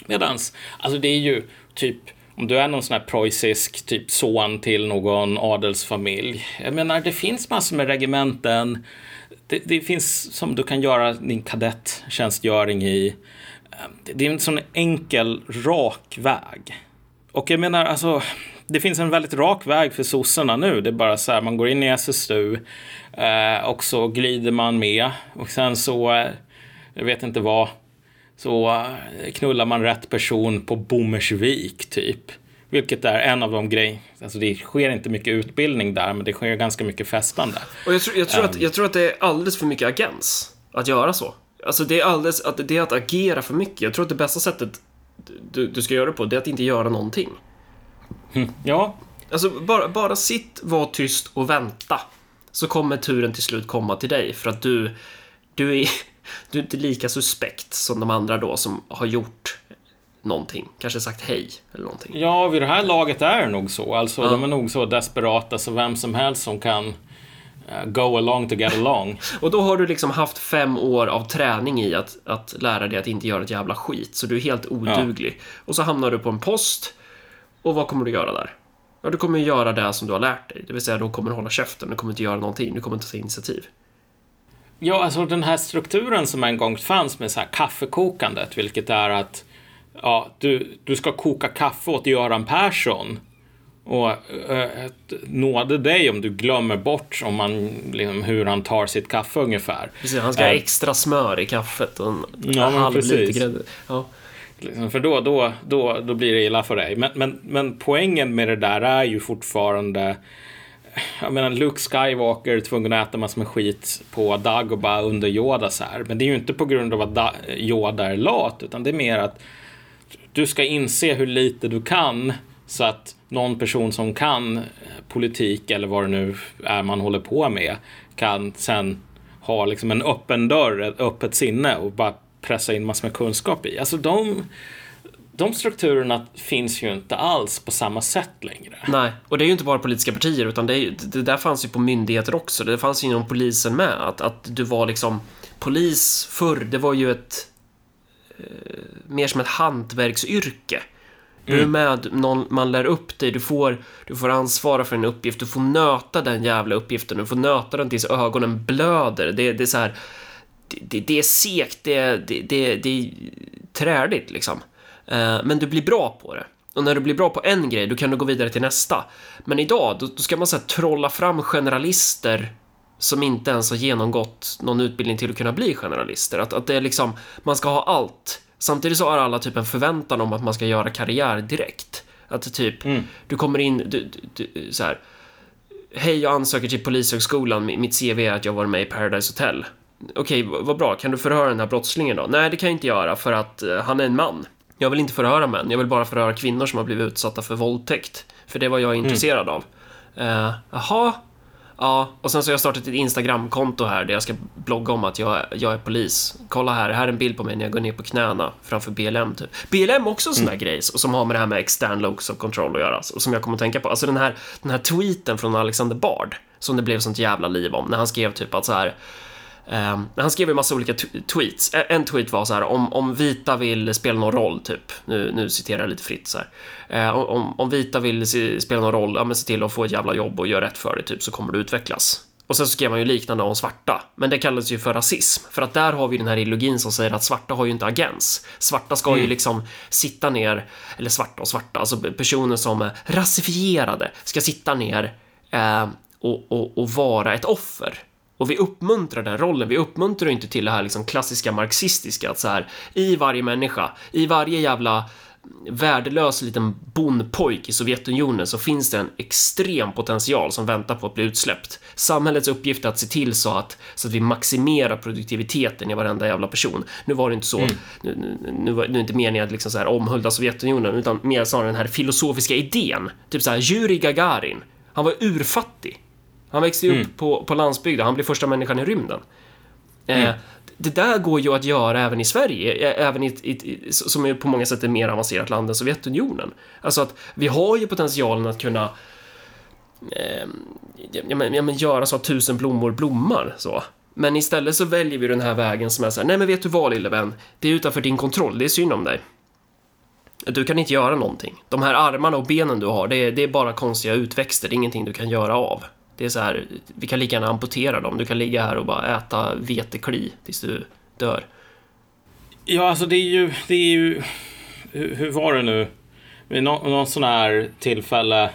Medans, alltså det är ju typ om du är någon sån här preussisk typ son till någon adelsfamilj. Jag menar, det finns massor med regementen. Det, det finns som du kan göra din kadetttjänstgöring i. Ehm, det är en sån enkel, rak väg. Och jag menar, alltså, det finns en väldigt rak väg för sossarna nu. Det är bara så här, man går in i SSU eh, och så glider man med. Och sen så, eh, jag vet inte vad, så eh, knullar man rätt person på Bommersvik typ. Vilket är en av de grejer, alltså det sker inte mycket utbildning där, men det sker ganska mycket festande.
Och jag tror, jag tror, att, ehm. jag tror att det är alldeles för mycket agens att göra så. Alltså det är alldeles, att det är att agera för mycket. Jag tror att det bästa sättet du, du ska göra det på, det är att inte göra någonting.
Hm, ja.
Alltså bara, bara sitt, var tyst och vänta. Så kommer turen till slut komma till dig för att du, du är, du är inte lika suspekt som de andra då som har gjort någonting. Kanske sagt hej eller någonting.
Ja, vid det här laget är det nog så. Alltså, ja. de är nog så desperata så vem som helst som kan uh, go along to get along.
och då har du liksom haft fem år av träning i att, att lära dig att inte göra ett jävla skit. Så du är helt oduglig. Ja. Och så hamnar du på en post. Och vad kommer du göra där? Ja, du kommer göra det som du har lärt dig. Det vill säga, du kommer hålla käften, du kommer inte göra någonting, du kommer inte ta initiativ.
Ja, alltså den här strukturen som en gång fanns med så här kaffekokandet, vilket är att ja, du, du ska koka kaffe åt Göran Persson. Och äh, nåde dig om du glömmer bort om man, liksom, hur han tar sitt kaffe ungefär.
Precis, han ska ha extra smör i kaffet och en ja, halv liter grädde. Ja.
Liksom, för då, då, då, då blir det illa för dig. Men, men, men poängen med det där är ju fortfarande jag menar, Luke Skywalker är tvungen att äta massor med skit på Dagobah under Yoda så här. Men det är ju inte på grund av att Yoda är lat, utan det är mer att du ska inse hur lite du kan så att någon person som kan politik eller vad det nu är man håller på med kan sen ha liksom en öppen dörr, ett öppet sinne och bara pressa in massor med kunskap i. Alltså de, de strukturerna finns ju inte alls på samma sätt längre.
Nej, och det är ju inte bara politiska partier utan det, är, det där fanns ju på myndigheter också. Det fanns ju inom polisen med. Att, att du var liksom polis förr, det var ju ett eh, mer som ett hantverksyrke. Du är
Mm.
med, någon, man lär upp dig, du får, du får ansvara för en uppgift, du får nöta den jävla uppgiften, du får nöta den tills ögonen blöder. Det, det är så här, det, det, det är segt, det, det, det, det är träligt liksom. Eh, Men du blir bra på det. Och när du blir bra på en grej, då kan du gå vidare till nästa. Men idag, då, då ska man så här, trolla fram generalister som inte ens har genomgått någon utbildning till att kunna bli generalister. Att, att det är liksom, man ska ha allt. Samtidigt så har alla typ en förväntan om att man ska göra karriär direkt. Att typ, du kommer in, du, du, du, så här. Hej, jag ansöker till Polishögskolan. Mitt CV är att jag var med i Paradise Hotel. Okej, vad bra. Kan du förhöra den här brottslingen då? Nej, det kan jag inte göra för att eh, han är en man. Jag vill inte förhöra män. Jag vill bara förhöra kvinnor som har blivit utsatta för våldtäkt. För det var jag intresserad av. Uh, jaha? Ja, och sen så har jag startat ett Instagramkonto här där jag ska blogga om att jag, jag är polis. Kolla här, här är en bild på mig när jag går ner på knäna framför BLM typ. BLM också en sån där grej som har med det här med extern locus of control att göra och som jag kommer att tänka på. Alltså den här, den här tweeten från Alexander Bard som det blev sånt jävla liv om när han skrev typ att så här Ehm, han skrev en massa olika tweets. En tweet var så här, om, om vita vill spela någon roll, typ. Nu, nu citerar jag lite fritt så här. Eh, om, om vita vill spela någon roll, ja men se till att få ett jävla jobb och göra rätt för det, typ, så kommer du utvecklas. Och sen så skrev han ju liknande om svarta, men det kallas ju för rasism. För att där har vi den här ideologin som säger att svarta har ju inte agens. Svarta ska ju liksom sitta ner, eller svarta och svarta, alltså personer som är rasifierade ska sitta ner eh, och, och, och vara ett offer. Och vi uppmuntrar den rollen, vi uppmuntrar inte till det här liksom klassiska marxistiska att så här i varje människa, i varje jävla värdelös liten bondpojk i Sovjetunionen så finns det en extrem potential som väntar på att bli utsläppt. Samhällets uppgift är att se till så att, så att vi maximerar produktiviteten i varenda jävla person. Nu var det inte så, nu, nu, nu, var, nu är det inte meningen att liksom så här omhulda Sovjetunionen, utan mer snarare den här filosofiska idén. Typ så här, Yuri Gagarin, han var urfattig. Han växte ju upp på, på landsbygden, han blev första människan i rymden. Eh, det där går ju att göra även i Sverige, eh, även i, i, som är på många sätt ett mer avancerat land än Sovjetunionen. Alltså att vi har ju potentialen att kunna eh, ja, men, ja, men göra så att tusen blommor blommar så. Men istället så väljer vi den här vägen som är så här, nej men vet du vad lille vän, det är utanför din kontroll, det är synd om dig. Du kan inte göra någonting. De här armarna och benen du har, det är, det är bara konstiga utväxter, det är ingenting du kan göra av. Det är så här, vi kan lika gärna amputera dem, du kan ligga här och bara äta vetekli tills du dör.
Ja, alltså det är ju... Det är ju hur, hur var det nu? Vid nå, någon sån här tillfälle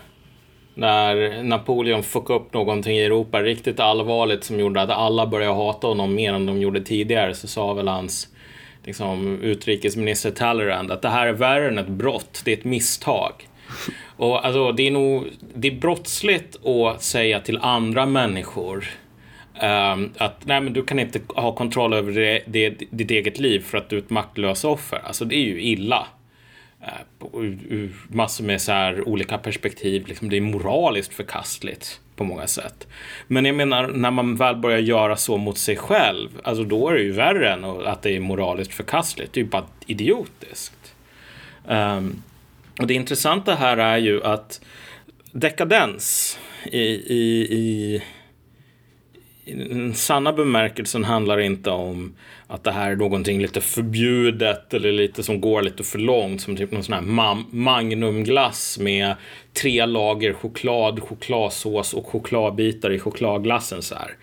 när Napoleon fuckade upp någonting i Europa riktigt allvarligt som gjorde att alla började hata honom mer än de gjorde tidigare så sa väl hans liksom, utrikesminister Talleyrand att det här är värre än ett brott, det är ett misstag. Och alltså, det är nog det är brottsligt att säga till andra människor um, att nej, men du kan inte ha kontroll över det, det, ditt eget liv för att du är ett maktlöst offer. Alltså det är ju illa. Uh, ur, ur massor med så här olika perspektiv. Liksom det är moraliskt förkastligt på många sätt. Men jag menar, när man väl börjar göra så mot sig själv, alltså då är det ju värre än att det är moraliskt förkastligt. Det är ju bara idiotiskt. Um, och det intressanta här är ju att dekadens i, i, i, i den sanna bemärkelsen handlar inte om att det här är någonting lite förbjudet eller lite som går lite för långt som typ någon sån här magnumglass med tre lager choklad, chokladsås och chokladbitar i chokladglassen så här.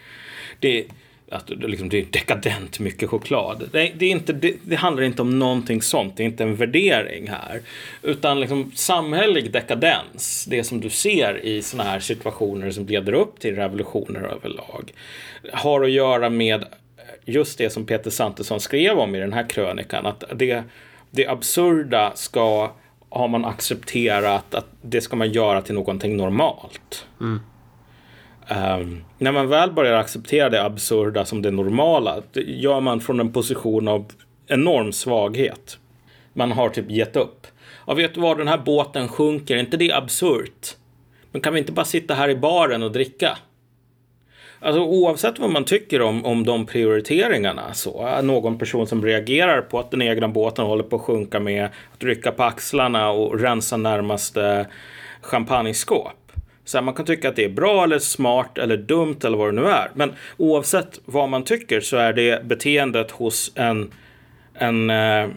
Det, att det, liksom, det är dekadent mycket choklad. Det, det, är inte, det, det handlar inte om någonting sånt, det är inte en värdering här. Utan liksom samhällelig dekadens, det som du ser i såna här situationer som leder upp till revolutioner överlag, har att göra med just det som Peter Santesson skrev om i den här krönikan, att det, det absurda ska, har man accepterat att det ska man göra till någonting normalt. Mm. Um, när man väl börjar acceptera det absurda som det normala, det gör man från en position av enorm svaghet. Man har typ gett upp. Ja, vet du vad, den här båten sjunker, är inte det absurt? Men kan vi inte bara sitta här i baren och dricka? Alltså oavsett vad man tycker om, om de prioriteringarna så. Någon person som reagerar på att den egna båten håller på att sjunka med att rycka på axlarna och rensa närmaste champagneskåp. Så här, man kan tycka att det är bra eller smart eller dumt eller vad det nu är. Men oavsett vad man tycker så är det beteendet hos en, en eh,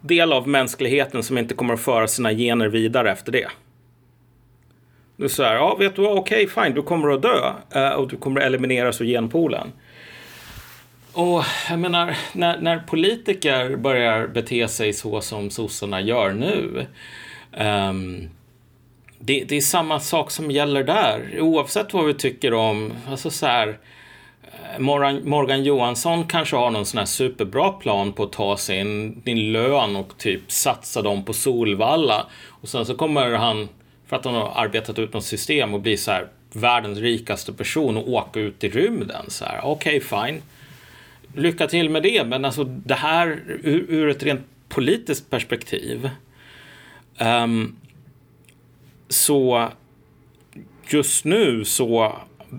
del av mänskligheten som inte kommer att föra sina gener vidare efter det. Du säger, ja vet du vad, okej okay, fine, du kommer att dö eh, och du kommer att elimineras ur genpoolen. Och jag menar, när, när politiker börjar bete sig så som sossarna gör nu. Um, det, det, är samma sak som gäller där. Oavsett vad vi tycker om, alltså så här. Eh, Morgan, Morgan Johansson kanske har någon sån här superbra plan på att ta sin, din lön och typ satsa dem på Solvalla. Och sen så kommer han för att han har arbetat ut något system och blir så här världens rikaste person och åka ut i rymden. Så här, okej, okay, fine. Lycka till med det, men alltså det här ur, ur ett rent politiskt perspektiv. Um, så just nu så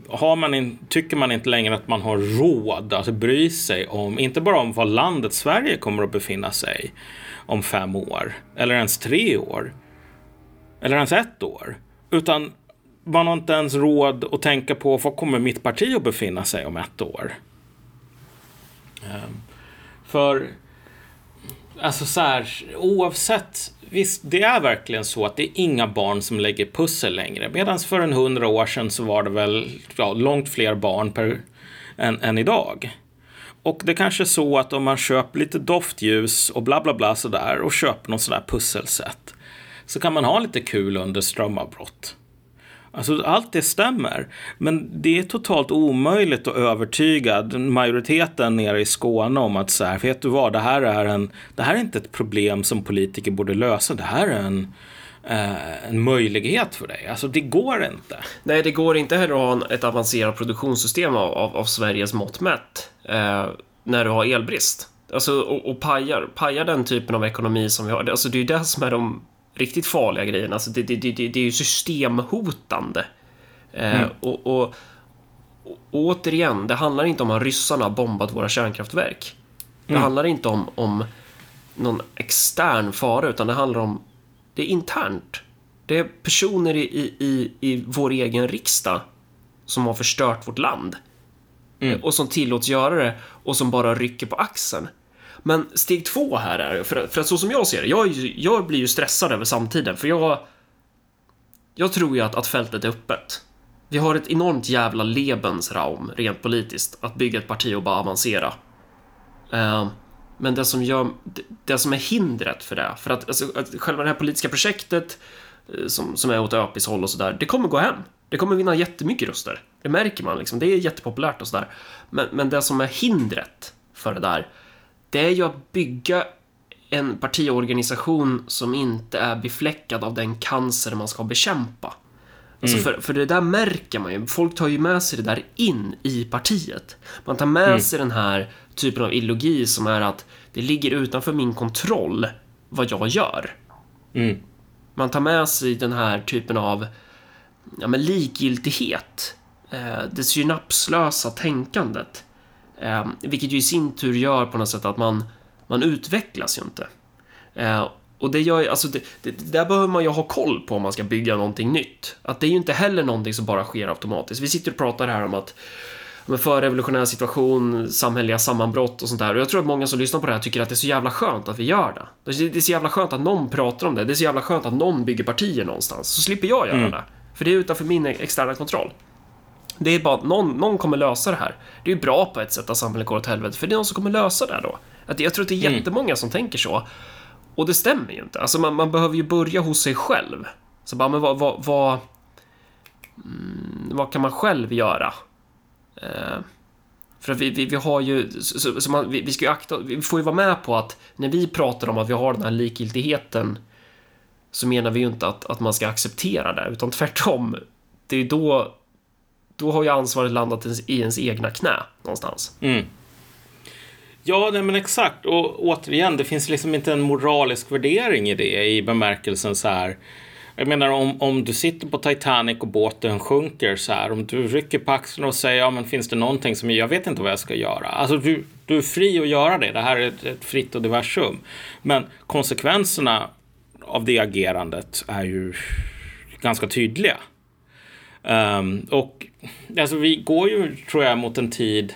har man in, tycker man inte längre att man har råd att bry sig om, inte bara om var landet Sverige kommer att befinna sig om fem år, eller ens tre år, eller ens ett år. Utan man har inte ens råd att tänka på var kommer mitt parti att befinna sig om ett år. Ehm, för, alltså så här, oavsett, visst det är verkligen så att det är inga barn som lägger pussel längre. Medan för en hundra år sedan så var det väl ja, långt fler barn per, än, än idag. Och det kanske är så att om man köper lite doftljus och bla bla bla sådär och köper något sådär pusselsätt så kan man ha lite kul under strömavbrott. Alltså allt det stämmer. Men det är totalt omöjligt att övertyga majoriteten nere i Skåne om att så här, vet du vad, det här är, en, det här är inte ett problem som politiker borde lösa. Det här är en, eh, en möjlighet för dig. Alltså det går inte.
Nej, det går inte heller att ha ett avancerat produktionssystem av, av, av Sveriges mått mätt eh, när du har elbrist. Alltså, och, och pajar, pajar den typen av ekonomi som vi har. Alltså, det är ju det som är de riktigt farliga grejerna. Alltså det, det, det, det är ju systemhotande. Eh, mm. Eh, och, och, och, återigen, det handlar inte om att ryssarna har bombat våra kärnkraftverk. Det mm. handlar inte om, om någon extern fara, utan det handlar om det är internt. Det är personer i, i, i vår egen riksdag som har förstört vårt land. Mm. Och som tillåts göra det och som bara rycker på axeln. Men steg två här är, för, för att så som jag ser det, jag, jag blir ju stressad över samtiden, för jag... Jag tror ju att, att fältet är öppet. Vi har ett enormt jävla Lebensraum, rent politiskt, att bygga ett parti och bara avancera. Uh, men det som, gör, det, det, som är hindret för det, för att, alltså, att själva det här politiska projektet eh, som, som är åt ÖPIs håll och sådär, det kommer gå hem. Det kommer vinna jättemycket röster. Det märker man liksom. Det är jättepopulärt och sådär. Men, men det som är hindret för det där, det är ju att bygga en partiorganisation som inte är befläckad av den cancer man ska bekämpa. Alltså mm. för, för det där märker man ju. Folk tar ju med sig det där in i partiet. Man tar med mm. sig den här typen av ideologi som är att det ligger utanför min kontroll vad jag gör. Mm. Man tar med sig den här typen av ja, men likgiltighet. Eh, det synapslösa tänkandet. Eh, vilket ju i sin tur gör på något sätt att man, man utvecklas ju inte. Eh, och det gör alltså det, det, där behöver man ju ha koll på om man ska bygga någonting nytt. Att det är ju inte heller någonting som bara sker automatiskt. Vi sitter och pratar här om att om förrevolutionär situation, samhälleliga sammanbrott och sånt där. Och jag tror att många som lyssnar på det här tycker att det är så jävla skönt att vi gör det. Det är så jävla skönt att någon pratar om det. Det är så jävla skönt att någon bygger partier någonstans. Så slipper jag göra mm. det. För det är utanför min externa kontroll. Det är bara att någon, någon kommer lösa det här. Det är ju bra på ett sätt att samhället går åt helvete, för det är någon som kommer lösa det här då. Att jag tror att det är mm. jättemånga som tänker så. Och det stämmer ju inte. Alltså man, man behöver ju börja hos sig själv. Så bara, men vad, vad, vad, mm, vad kan man själv göra? Eh, för vi, vi, vi, har ju, så, så man, vi, vi, ska ju akta, vi får ju vara med på att när vi pratar om att vi har den här likgiltigheten så menar vi ju inte att, att man ska acceptera det, utan tvärtom. Det är då då har ju ansvaret landat i ens egna knä någonstans.
Mm. Ja, nej, men exakt. Och återigen, det finns liksom inte en moralisk värdering i det i bemärkelsen så här. Jag menar om, om du sitter på Titanic och båten sjunker så här. Om du rycker på axlarna och säger ja men finns det någonting som jag vet inte vad jag ska göra. Alltså du, du är fri att göra det. Det här är ett, ett fritt och diversum. Men konsekvenserna av det agerandet är ju ganska tydliga. Um, och alltså vi går ju, tror jag, mot en tid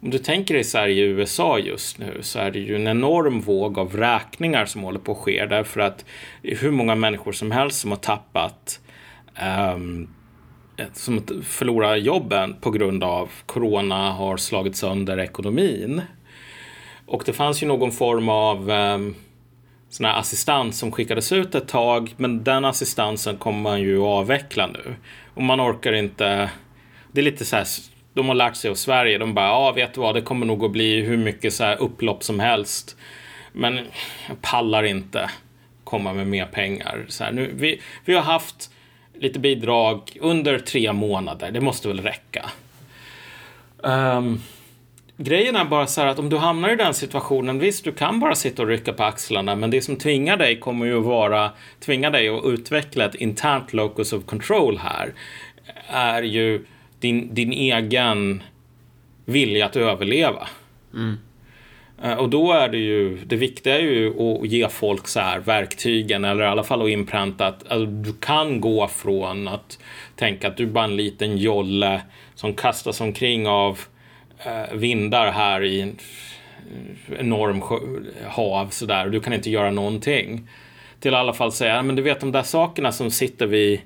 om du tänker dig Sverige och USA just nu så är det ju en enorm våg av räkningar som håller på att ske därför att hur många människor som helst som har tappat um, som förlorar jobben på grund av corona har slagit sönder ekonomin. Och det fanns ju någon form av um, sån här assistans som skickades ut ett tag, men den assistansen kommer man ju att avveckla nu. Och man orkar inte. Det är lite så här de har lärt sig av Sverige. De bara, ja vet du vad, det kommer nog att bli hur mycket så här upplopp som helst. Men jag pallar inte komma med mer pengar. Så här, nu, vi, vi har haft lite bidrag under tre månader. Det måste väl räcka. Um, grejen är bara så här att om du hamnar i den situationen, visst, du kan bara sitta och rycka på axlarna, men det som tvingar dig kommer ju vara, tvinga dig att utveckla ett internt locus of control här, är ju din, din egen vilja att överleva. Mm. Och då är det ju, det viktiga är ju att ge folk så här verktygen eller i alla fall att inpränta att alltså, du kan gå från att tänka att du är bara en liten jolle som kastas omkring av eh, vindar här i en enorm hav sådär och du kan inte göra någonting. Till i alla fall säga, men du vet de där sakerna som sitter vid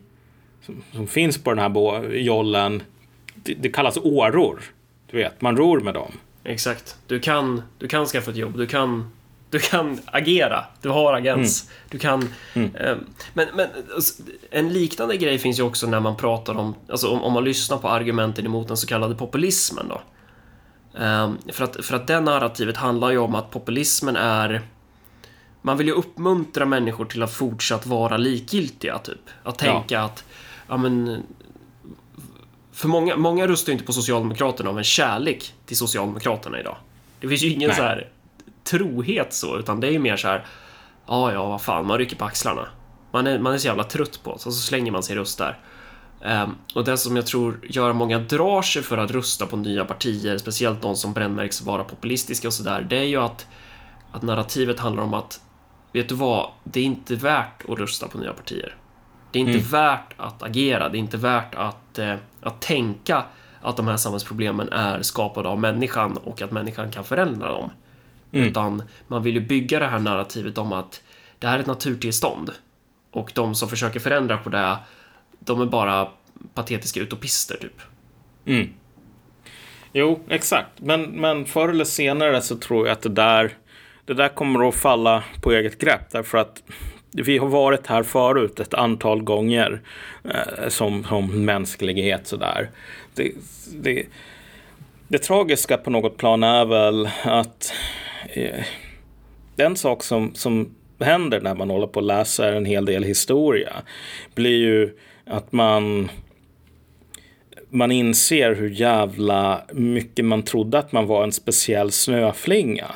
som, som finns på den här jollen det, det kallas åror. Du vet, man ror med dem.
Exakt. Du kan, du kan skaffa ett jobb, du kan, du kan agera, du har agens. Mm. Du kan... Mm. Eh, men, men alltså, en liknande grej finns ju också när man pratar om, alltså om, om man lyssnar på argumenten emot den så kallade populismen då. Eh, för, att, för att det narrativet handlar ju om att populismen är man vill ju uppmuntra människor till att fortsatt vara likgiltiga, typ. Att tänka ja. att ja, men, för många, många röstar inte på Socialdemokraterna av en kärlek till Socialdemokraterna idag. Det finns ju ingen Nej. så här trohet så, utan det är ju mer så här, ja, ja, vad fan, man rycker på axlarna. Man är, man är så jävla trött på så, så slänger man sin röst där. Um, och det som jag tror gör många drar sig för att rösta på nya partier, speciellt de som brännmärks vara populistiska och sådär, det är ju att, att narrativet handlar om att, vet du vad, det är inte värt att rösta på nya partier. Det är inte mm. värt att agera, det är inte värt att, eh, att tänka att de här samhällsproblemen är skapade av människan och att människan kan förändra dem. Mm. Utan man vill ju bygga det här narrativet om att det här är ett naturtillstånd och de som försöker förändra på det, de är bara patetiska utopister typ.
Mm. Jo, exakt. Men, men förr eller senare så tror jag att det där, det där kommer att falla på eget grepp. Därför att vi har varit här förut ett antal gånger eh, som, som mänsklighet sådär. Det, det, det tragiska på något plan är väl att eh, den sak som, som händer när man håller på och läser en hel del historia blir ju att man man inser hur jävla mycket man trodde att man var en speciell snöflinga.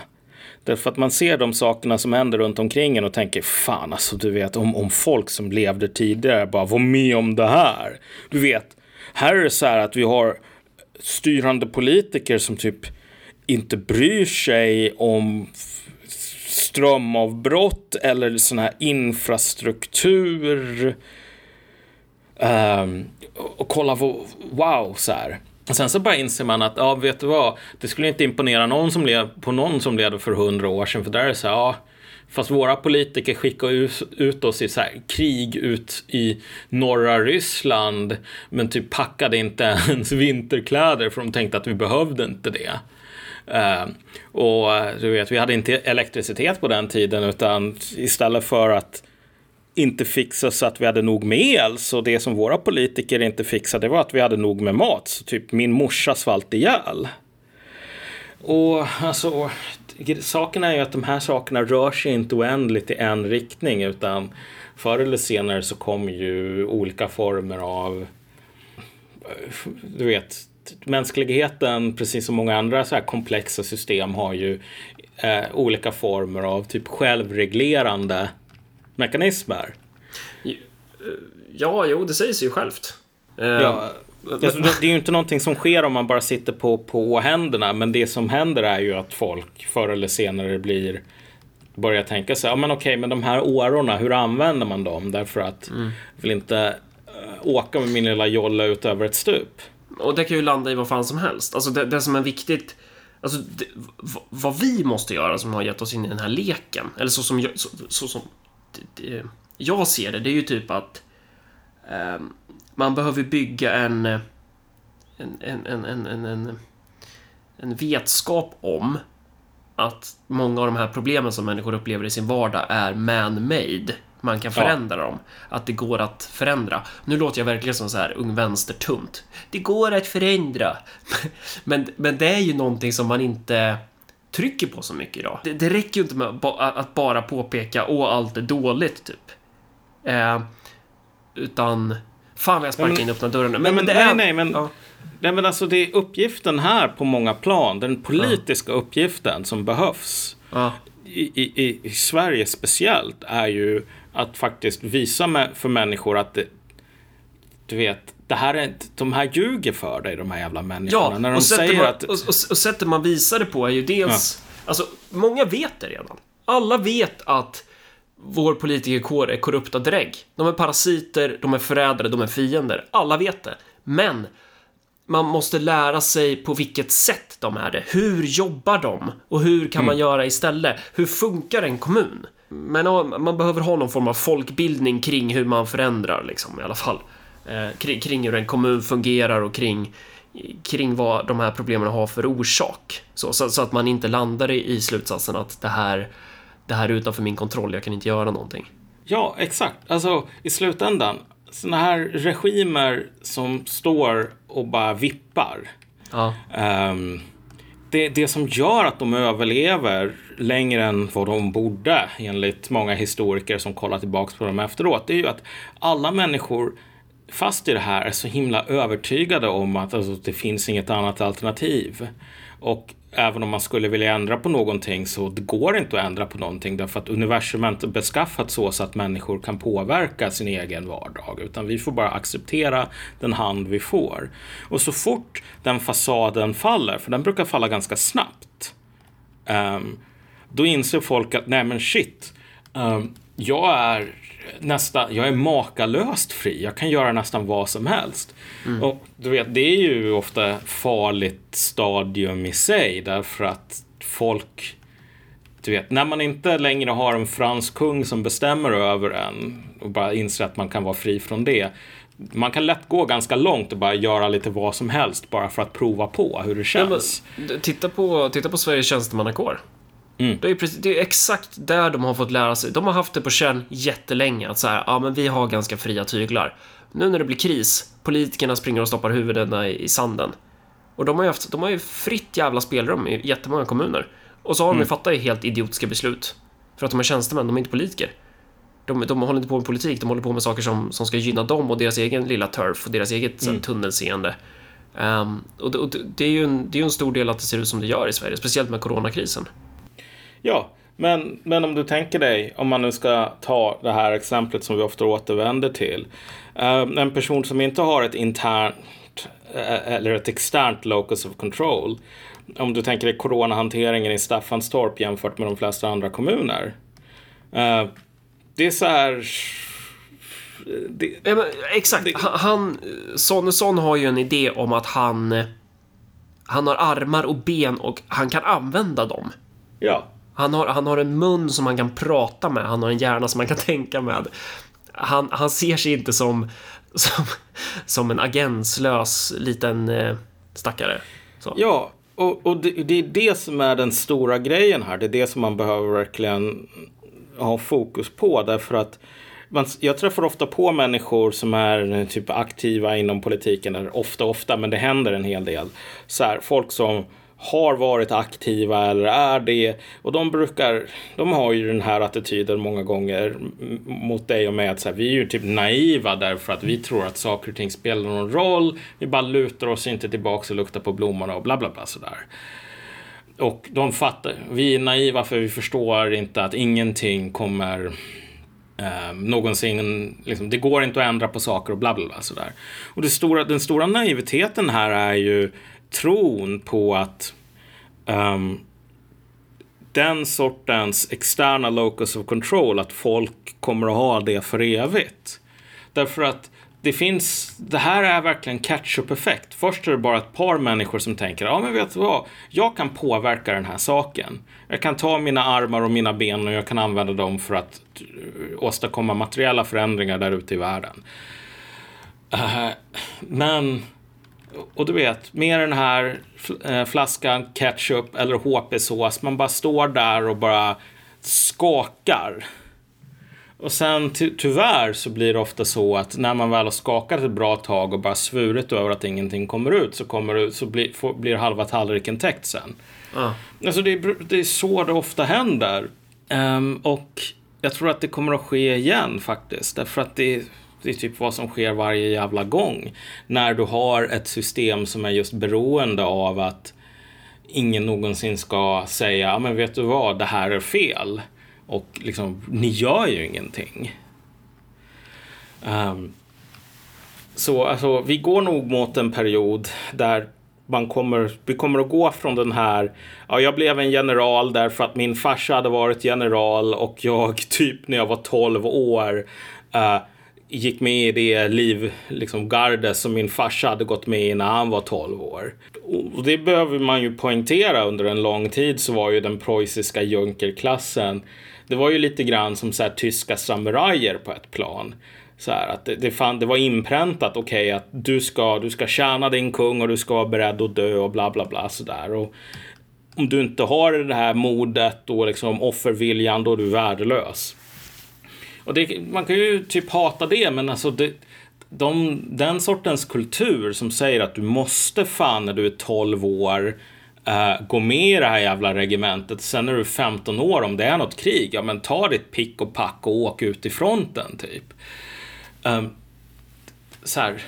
Därför att man ser de sakerna som händer runt omkring en och tänker fan alltså du vet om, om folk som levde tidigare bara var med om det här. Du vet, här är det så här att vi har styrande politiker som typ inte bryr sig om strömavbrott eller sån här infrastruktur. Um, och kolla på, wow, så här. Och sen så bara inser man att, ja vet du vad, det skulle inte imponera någon som lev, på någon som levde för hundra år sedan. För där är det så här, ja, fast våra politiker skickar ut, ut oss i så här, krig ut i norra Ryssland. Men typ packade inte ens vinterkläder för de tänkte att vi behövde inte det. Uh, och eh, du vet, vi hade inte elektricitet på den tiden utan istället för att inte fixa så att vi hade nog med el. Så det som våra politiker inte fixade var att vi hade nog med mat. Så typ min morsa svalt ihjäl. Och alltså, saken är ju att de här sakerna rör sig inte oändligt i en riktning utan förr eller senare så kommer ju olika former av du vet, mänskligheten, precis som många andra så här komplexa system, har ju eh, olika former av typ självreglerande mekanismer.
Ja, jo, det säger sig ju självt. Eh,
Ja, alltså, det är ju inte någonting som sker om man bara sitter på, på händerna. Men det som händer är ju att folk förr eller senare blir börjar tänka sig, ja men okej, men de här årorna, hur använder man dem? Därför att jag vill inte eh, åka med min lilla jolle ut över ett stup.
Och det kan ju landa i vad fan som helst. Alltså det, det som är viktigt, alltså det, vad vi måste göra som har gett oss in i den här leken, eller så som så, så som jag ser det, det är ju typ att eh, man behöver bygga en, en, en, en, en, en, en, vetskap om att många av de här problemen som människor upplever i sin vardag är man-made. Man kan förändra dem. Att det går att förändra. Nu låter jag verkligen som så här ung vänstertunt. Det går att förändra. Men, men det är ju någonting som man inte trycker på så mycket idag. Det, det räcker ju inte med att ba- att bara påpeka åh, allt är dåligt, typ. Eh, utan... Fan vad jag sparkar
men-
in öppna dörren nu.
Nej, men,
det
nej,
är-
nej, men,
Ja.
nej, men alltså det är uppgiften här på många plan, den politiska uppgiften som behövs.
Ja.
i, i, i Sverige speciellt är ju att faktiskt visa med, för människor att det, du vet, det här är, de här ljuger för dig, de här jävla människorna.
Ja,
när de
och,
säger
man,
att...
och, och, och sättet man visar det på är ju dels... Alltså, många vet det redan. Alla vet att vår politikerkår är korrupta drägg. De är parasiter, de är förrädare, de är fiender. Alla vet det. Men man måste lära sig på vilket sätt de är det. Hur jobbar de? Och hur kan man göra istället? Hur funkar en kommun? Men ja, man behöver ha någon form av folkbildning kring hur man förändrar, liksom, i alla fall. Eh, kring, kring hur en kommun fungerar och kring, kring vad de här problemen har för orsak. Så, så, så att man inte landar i, i slutsatsen att det här, det här är utanför min kontroll, jag kan inte göra någonting.
Ja, exakt. Alltså i slutändan, såna här regimer som står och bara vippar.
Ja,
ehm, det, det som gör att de överlever längre än vad de borde, enligt många historiker som kollar tillbaka på dem efteråt, det är ju att alla människor fast i det här är så himla övertygade om att alltså, det finns inget annat alternativ. Och även om man skulle vilja ändra på någonting så det går inte att ändra på någonting därför att universum är inte beskaffat så, så att människor kan påverka sin egen vardag utan vi får bara acceptera den hand vi får. Och så fort den fasaden faller, för den brukar falla ganska snabbt, um, då inser folk att nej men shit, um, jag är nästan, jag är makalöst fri. Jag kan göra nästan vad som helst. Och du vet, det är ju ofta farligt stadium i sig därför att folk du vet, när man inte längre har en fransk kung som bestämmer över en och bara inser att man kan vara fri från det. Man kan lätt gå ganska långt och bara göra lite vad som helst bara för att prova på hur det
Ja, men,
känns.
titta, på, titta på Sveriges tjänstemannakår.
Mm.
Det, är precis, det är exakt där de har fått lära sig. De har haft det på känn jättelänge. Att så här, ja men vi har ganska fria tyglar. Nu när det blir kris, politikerna springer och stoppar huvudena i, i sanden. Och de har, ju haft, de har ju fritt jävla spelrum i jättemånga kommuner. Och så har de
Mm.
ju fattat helt idiotiska beslut. För att de är tjänstemän, de är inte politiker. De, de håller inte på med politik, de håller på med saker som, som ska gynna dem och deras egen lilla turf och deras eget
Mm.
mm. tunnelseende. Ehm, och det, och det är ju en, det är ju en stor del att det ser ut som det gör i Sverige, speciellt med coronakrisen.
Ja, men, men om du tänker dig, om man nu ska ta det här exemplet som vi ofta återvänder till. eh, en person som inte har ett internt eh, eller ett externt locus of control. Om du tänker dig coronahanteringen i Staffanstorp jämfört med de flesta andra kommuner. Eh, det är så här... Det,
Ja, men, exakt,
Det-
han, Sonesson har ju en idé om att han han har armar och ben och han kan använda dem.
ja,
han har, han har en mun som han kan prata med, han har en hjärna som han kan tänka med. Han, han ser sig inte som, som, som en agenslös liten eh, stackare. Så.
Ja, och, och det, det är det som är den stora grejen här. Det är det som man behöver verkligen ha fokus på. Därför att man, jag träffar ofta på människor som är eh, typ aktiva inom politiken. Eller ofta, ofta, men det händer en hel del. Så här, folk som har varit aktiva eller är det. Och de brukar, de har ju den här attityden många gånger mot dig och mig att så här, vi är ju typ naiva därför att vi tror att saker och ting spelar någon roll. Vi bara lutar oss inte tillbaka och luktar på blommorna och bla bla bla sådär. Och de fattar, vi är naiva för vi förstår inte att ingenting kommer eh, någonsin, liksom, det går inte att ändra på saker och bla bla bla sådär. Och det stora, den stora naiviteten här är ju tron på att um, den sortens externa locus of control, att folk kommer att ha det för evigt. Därför att det finns, det här är verkligen catch-up-effekt. Först är det bara ett par människor som tänker, ja men vet du vad, jag kan påverka den här saken. Jag kan ta mina armar och mina ben och jag kan använda dem för att eh, åstadkomma materiella förändringar där ute i världen. Uh, men, och du vet, med den här uh, flaskan ketchup eller HP-sås, man bara står där och bara skakar och sen ty tyvärr så blir det ofta så att när man väl har skakat ett bra tag och bara svurit över att ingenting kommer ut så, kommer det, så blir, får, blir halva tallriken täckt sen. Ah. Alltså det, det, är så det ofta händer. Um, och jag tror att det kommer att ske igen faktiskt. Därför att det, det är typ vad som sker varje jävla gång. När du har ett system som är just beroende av att ingen någonsin ska säga, ah, men vet du vad, det här är fel. Och liksom, ni gör ju ingenting. Um, så alltså, vi går nog mot en period där man kommer, vi kommer att gå från den här, ja, jag blev en general därför att min farsa hade varit general och jag typ när jag var 12 år uh, gick med i det liv, liksom garde som min farsa hade gått med i när han var 12 år. Och det behöver man ju poängtera under en lång tid så var ju den preussiska junkerklassen det var ju lite grann som så här, tyska samurajer på ett plan. Så här, att det, det, fan, det var inpräntat, okej, okay, att du ska, du ska tjäna din kung och du ska vara beredd att dö och bla bla bla sådär. Och om du inte har det här modet och liksom offerviljan, då är du värdelös. Och det, man kan ju typ hata det, men alltså det, de, den sortens kultur som säger att du måste fan när du är 12 år uh, gå med i det här jävla regementet. Sen när du är 15 år, om det är något krig, ja men ta ditt pick och pack och åk ut i fronten typ. Um, så här,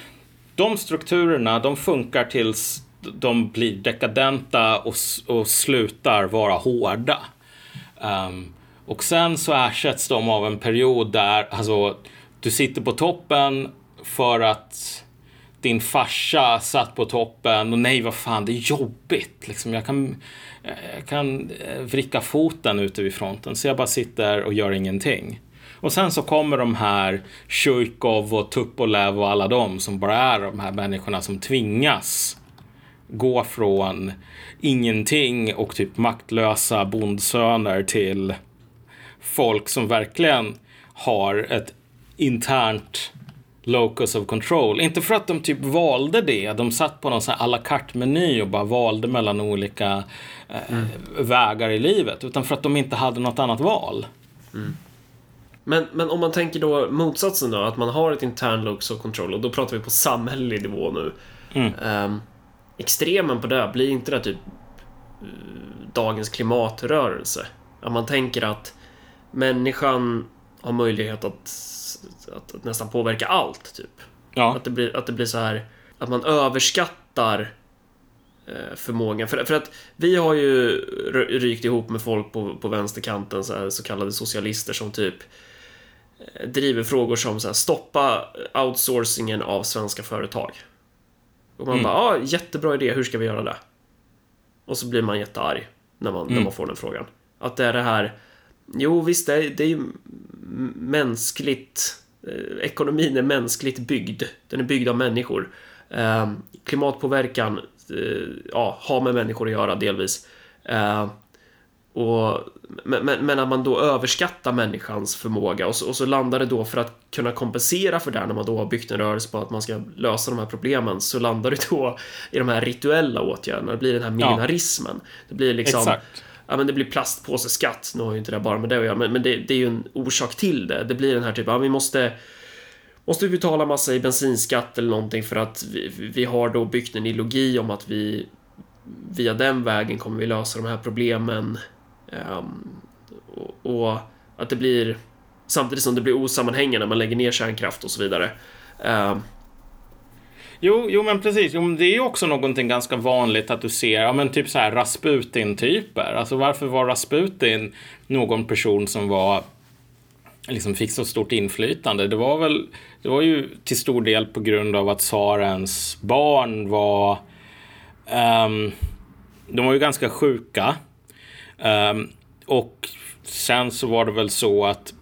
de strukturerna, de funkar tills de blir dekadenta och, och slutar vara hårda. Um, och sen så ersätts de av en period där, alltså, du sitter på toppen för att din farsa satt på toppen och nej, vad fan, det är jobbigt. Liksom, jag kan, jag kan eh, vricka foten ute vid fronten, så jag bara sitter och gör ingenting. Och sen så kommer de här Tjujkov och Tupolev och alla de som bara är de här människorna som tvingas gå från ingenting och typ maktlösa bondsöner till folk som verkligen har ett internt locus of control. Inte för att de typ valde det. De satt på någon sån här à la carte-meny och bara valde mellan olika eh, mm. vägar i livet. Utan för att de inte hade något annat val.
Mm. Men, men om man tänker då motsatsen då, att man har ett intern locus of control och då pratar vi på samhällelig nivå nu. Mm. Um, extremen på det, blir inte det typ uh, dagens klimatrörelse? Att man tänker att människan har möjlighet att att, att nästan påverka allt, typ. Ja. Att, det blir, att det blir så här, att man överskattar eh, förmågan. För, för att vi har ju rykt ihop med folk på, på vänsterkanten, så, här, så kallade socialister som typ eh, driver frågor som så här, stoppa outsourcingen av svenska företag. Och man mm. bara, ja, ah, jättebra idé, hur ska vi göra det? Och så blir man jättearg när man, mm. när man får den frågan. Att det är det här, jo visst, det är, det är mänskligt Eh, ekonomin är mänskligt byggd. Den är byggd av människor. Eh, klimatpåverkan eh, ja, har med människor att göra delvis. Och, men, men att man då överskattar människans förmåga och så, och så, landar det då för att kunna kompensera för det när man då har byggt en rörelse på att man ska lösa de här problemen så landar det då i de här rituella åtgärderna. Det blir den här millenarismen. Ja. Det blir liksom Exakt ja, men det blir plastpåseskatt. Nu har ju inte det bara med det att göra, men, men det, det, är ju en orsak till det. Det blir den här typen, ja, vi måste Måste vi betala massa i bensinskatt eller någonting för att vi, vi har då byggt en ideologi om att vi via den vägen kommer vi lösa de här problemen. Um, och, och, att det blir samtidigt som det blir osammanhängande när man lägger ner kärnkraft och så vidare. Um,
Jo, jo men precis. Jo, men det är ju också någonting ganska vanligt att du ser, ja men typ så här Rasputin-typer. Alltså varför var Rasputin någon person som var liksom fick så stort inflytande. Det var väl, det var ju till stor del på grund av att tsarens barn var, um, de var ju ganska sjuka. Um, och sen så var det väl så att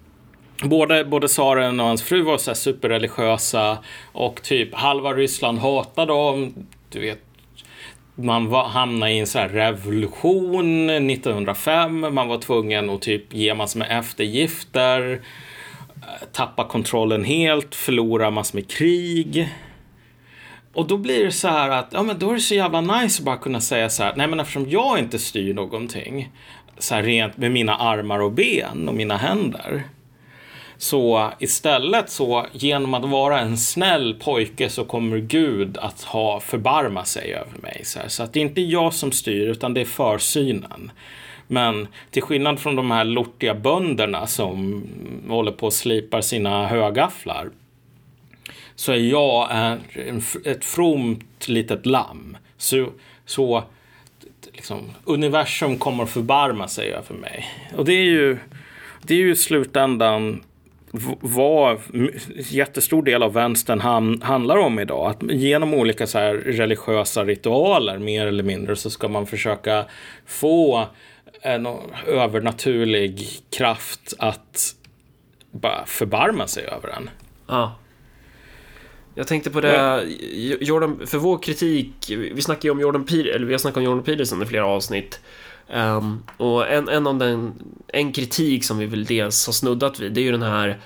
Både, både tsaren och hans fru var så superreligiösa och typ halva Ryssland hatade dem. Du vet, man var, hamnade i en så här revolution 1905. Man var tvungen att typ ge massor med eftergifter. Tappa kontrollen helt, förlora massor med krig. Och då blir det så här att, ja men då är det så jävla nice att bara kunna säga så här, nej men eftersom jag inte styr någonting, så här rent med mina armar och ben och mina händer, så istället så genom att vara en snäll pojke så kommer Gud att ha förbarma sig över mig. Så, här. så att det är inte jag som styr utan det är försynen. Men till skillnad från de här lortiga bönderna som håller på och slipar sina högafflar så är jag ett fromt litet lamm. Så, så liksom, universum kommer att förbarma sig över mig. Och det är ju, det är ju i slutändan vad jättestor del av vänstern ham, handlar om idag. Att genom olika så religiösa ritualer, mer eller mindre, så ska man försöka få en övernaturlig kraft att bara förbarma sig över en.
Ja. Jag tänkte på det, Jordan, för vår kritik, vi snackar ju om Jordan Peterson, eller vi har snackat om Jordan Peterson i flera avsnitt. Um, och en, en av den, en kritik som vi väl dels har snuddat vid, det är ju den här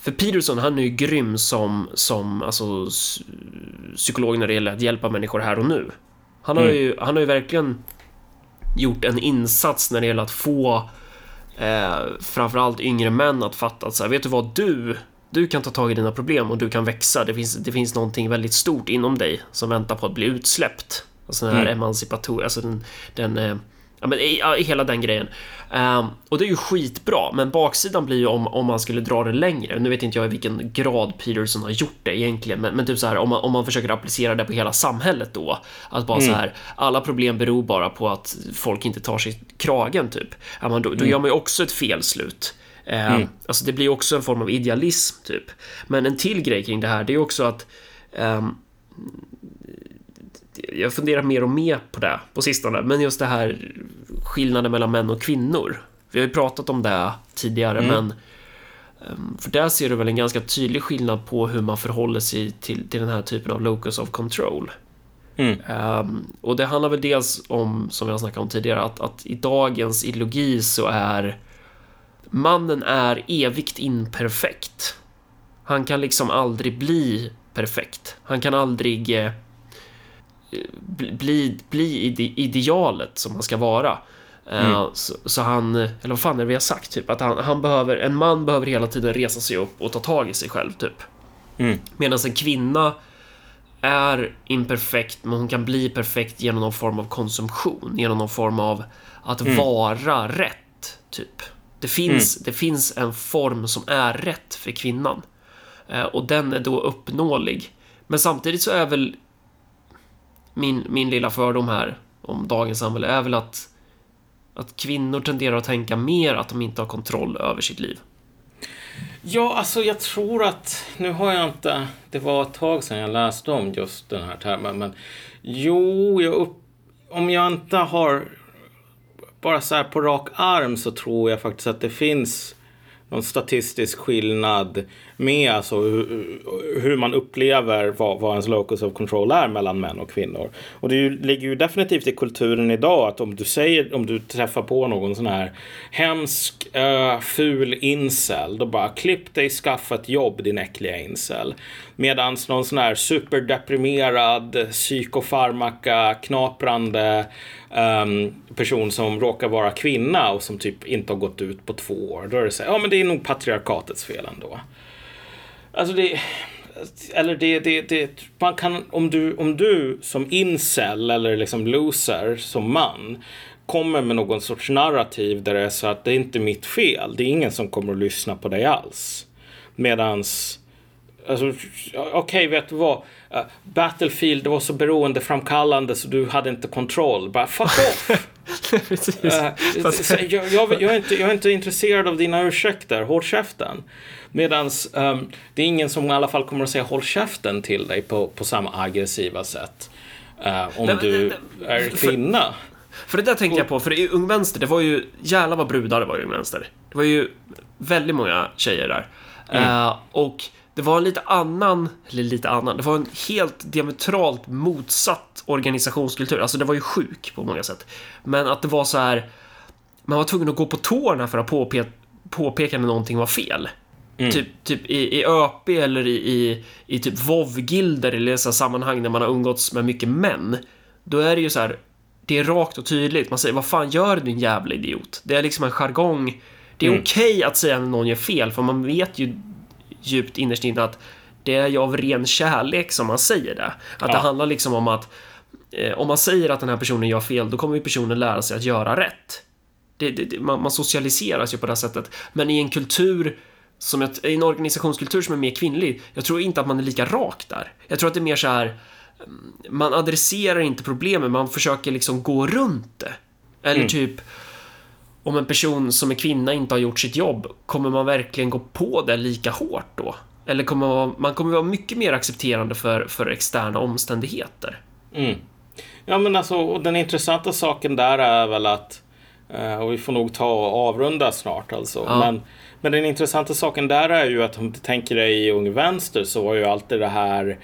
för Peterson, han är ju grym som, som alltså, psykolog när det gäller att hjälpa människor här och nu. Han har, mm. ju, han har ju verkligen gjort en insats när det gäller att få eh, framförallt yngre män att fatta att så här, vet du vad, du, du kan ta tag i dina problem och du kan växa. Det finns, det finns någonting väldigt stort inom dig som väntar på att bli utsläppt. Alltså den här mm. emancipator, alltså den, den eh, Ja, men ja, hela den grejen. Um, och det är ju skitbra, men baksidan blir ju om, om man skulle dra det längre. Nu vet inte jag i vilken grad Peterson har gjort det egentligen, men, men typ så här om man, om man försöker applicera det på hela samhället då. Att bara mm. så här, alla problem beror bara på att folk inte tar sig kragen typ. Ja, men då, då mm. gör man ju också ett felslut. Uh, mm. Alltså det blir också en form av idealism typ. Men en till grej kring det här, det är också att um, jag funderar mer och mer på det på sistone, men just det här skillnaden mellan män och kvinnor. Vi har ju pratat om det tidigare, mm. men ehm, för där ser du väl en ganska tydlig skillnad på hur man förhåller sig till, till den här typen av locus of control. Mm. Um, och det handlar väl dels om, som vi har snackat om tidigare, att, att i dagens ideologi så är mannen är evigt imperfekt. Han kan liksom aldrig bli perfekt. Han kan aldrig eh, bli, bli ide, idealet som han ska vara. Eh, mm. Så, så, han, eller vad fan är det vi har sagt? Typ att han, han behöver, en man behöver hela tiden resa sig upp och ta tag i sig själv, typ. Mm. Medan en kvinna är imperfekt, men hon kan bli perfekt genom någon form av konsumtion, genom någon form av att mm. vara rätt, typ. Det finns, mm. det finns en form som är rätt för kvinnan. Eh, och den är då uppnåelig. Men samtidigt så är väl min, min lilla fördom här om dagens samhälle är väl att, att kvinnor tenderar att tänka mer att de inte har kontroll över sitt liv.
Ja, alltså jag tror att, nu har jag inte, det var ett tag sedan jag läste om just den här termen, men jo, jag upp, om jag inte har, bara så här på rak arm så tror jag faktiskt att det finns någon statistisk skillnad med alltså hur, hur man upplever vad, vad ens locus of control är mellan män och kvinnor. Och det ju, ligger ju definitivt i kulturen idag att om du säger, om du träffar på någon sån här hemsk, uh, ful incel, då bara klipp dig, skaffa ett jobb din äckliga incel. Medan någon sån här superdeprimerad, psykofarmaka, knaprande um, person som råkar vara kvinna och som typ inte har gått ut på två år. Då är det så här, ja men det är nog patriarkatets fel ändå. Alltså det... Eller det, det, det, man kan, om du, om du som incel eller liksom loser som man kommer med någon sorts narrativ där det är så att det är inte mitt fel. Det är ingen som kommer att lyssna på dig alls. Medans, alltså, okej, okay, vet du vad? Uh, Battlefield, det var så beroendeframkallande så du hade inte kontroll. Bara fuck off!
Precis. Fast-
så jag, jag, jag, är inte, jag är inte intresserad av dina ursäkter, håll käften. Medan det är ingen som i alla fall kommer att säga håll käften till dig på, på samma aggressiva sätt. eh, om
men
du
det- det-
är
för-
kvinna.
För det där tänkte jag på, för i Ung Vänster, det var ju jävla vad brudar det var i Ung Vänster. Det var ju väldigt många tjejer där. Eh, och det var en lite annan, eller lite annan, det var en helt diametralt motsatt organisationskultur. Alltså det var ju sjuk på många sätt. Men att det var så här, man var tvungen att gå på tårna för att påpe- påpeka när någonting var fel. Typ, typ i, i ÖP eller i, i, i typ VOV-gilder eller så sammanhang där man har umgåtts med mycket män. Då är det ju så här, det är rakt och tydligt. Man säger vad fan gör du din jävla idiot? Det är liksom en jargong. Det är okej att säga när någon gör fel för man vet ju djupt innerst inne att det är ju av ren kärlek som man säger det. Att det
Ja.
handlar liksom om att eh, om man säger att den här personen gör fel, då kommer ju personen lära sig att göra rätt. Det, det, det, man, man socialiseras ju på det här sättet. Men i en kultur som ett, i en organisationskultur som är mer kvinnlig, jag tror inte att man är lika rak där. Jag tror att det är mer så här, mm, man adresserar inte problemen, man försöker liksom gå runt det. Eller typ, om en person som är kvinna inte har gjort sitt jobb, kommer man verkligen gå på det lika hårt då? Eller kommer man, man kommer vara mycket mer accepterande för, för externa omständigheter?
Mm. Ja, men alltså, och den intressanta saken där är väl att, eh, och vi får nog ta och avrunda snart alltså,
Ja.
men, men den intressanta saken där är ju att om du tänker dig i Ung Vänster så var ju alltid det här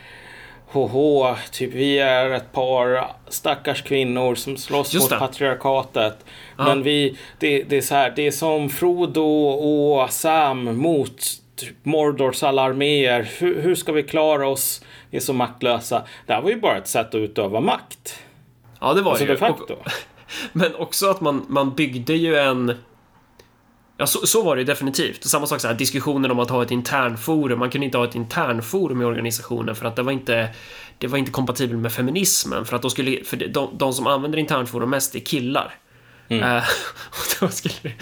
HH, typ vi är ett par stackars kvinnor som slåss
Just
mot
det.
patriarkatet. Men vi, det, det är så här, det är som Frodo och Sam mot typ Mordors alla arméer. Hur, hur ska vi klara oss? Vi är så maktlösa. Det här var ju bara ett sätt att utöva makt.
Ja, det var
Alltså
det
de
ju.
facto.
Och, men också att man, man byggde ju en... Ja, så, så var det ju definitivt. Samma sak så här, diskussionen om att ha ett internforum. Man kunde inte ha ett internforum i organisationen för att det var inte det var inte kompatibelt med feminismen för att då skulle, för de, de som använder internforum mest är killar. Eh, och då skulle,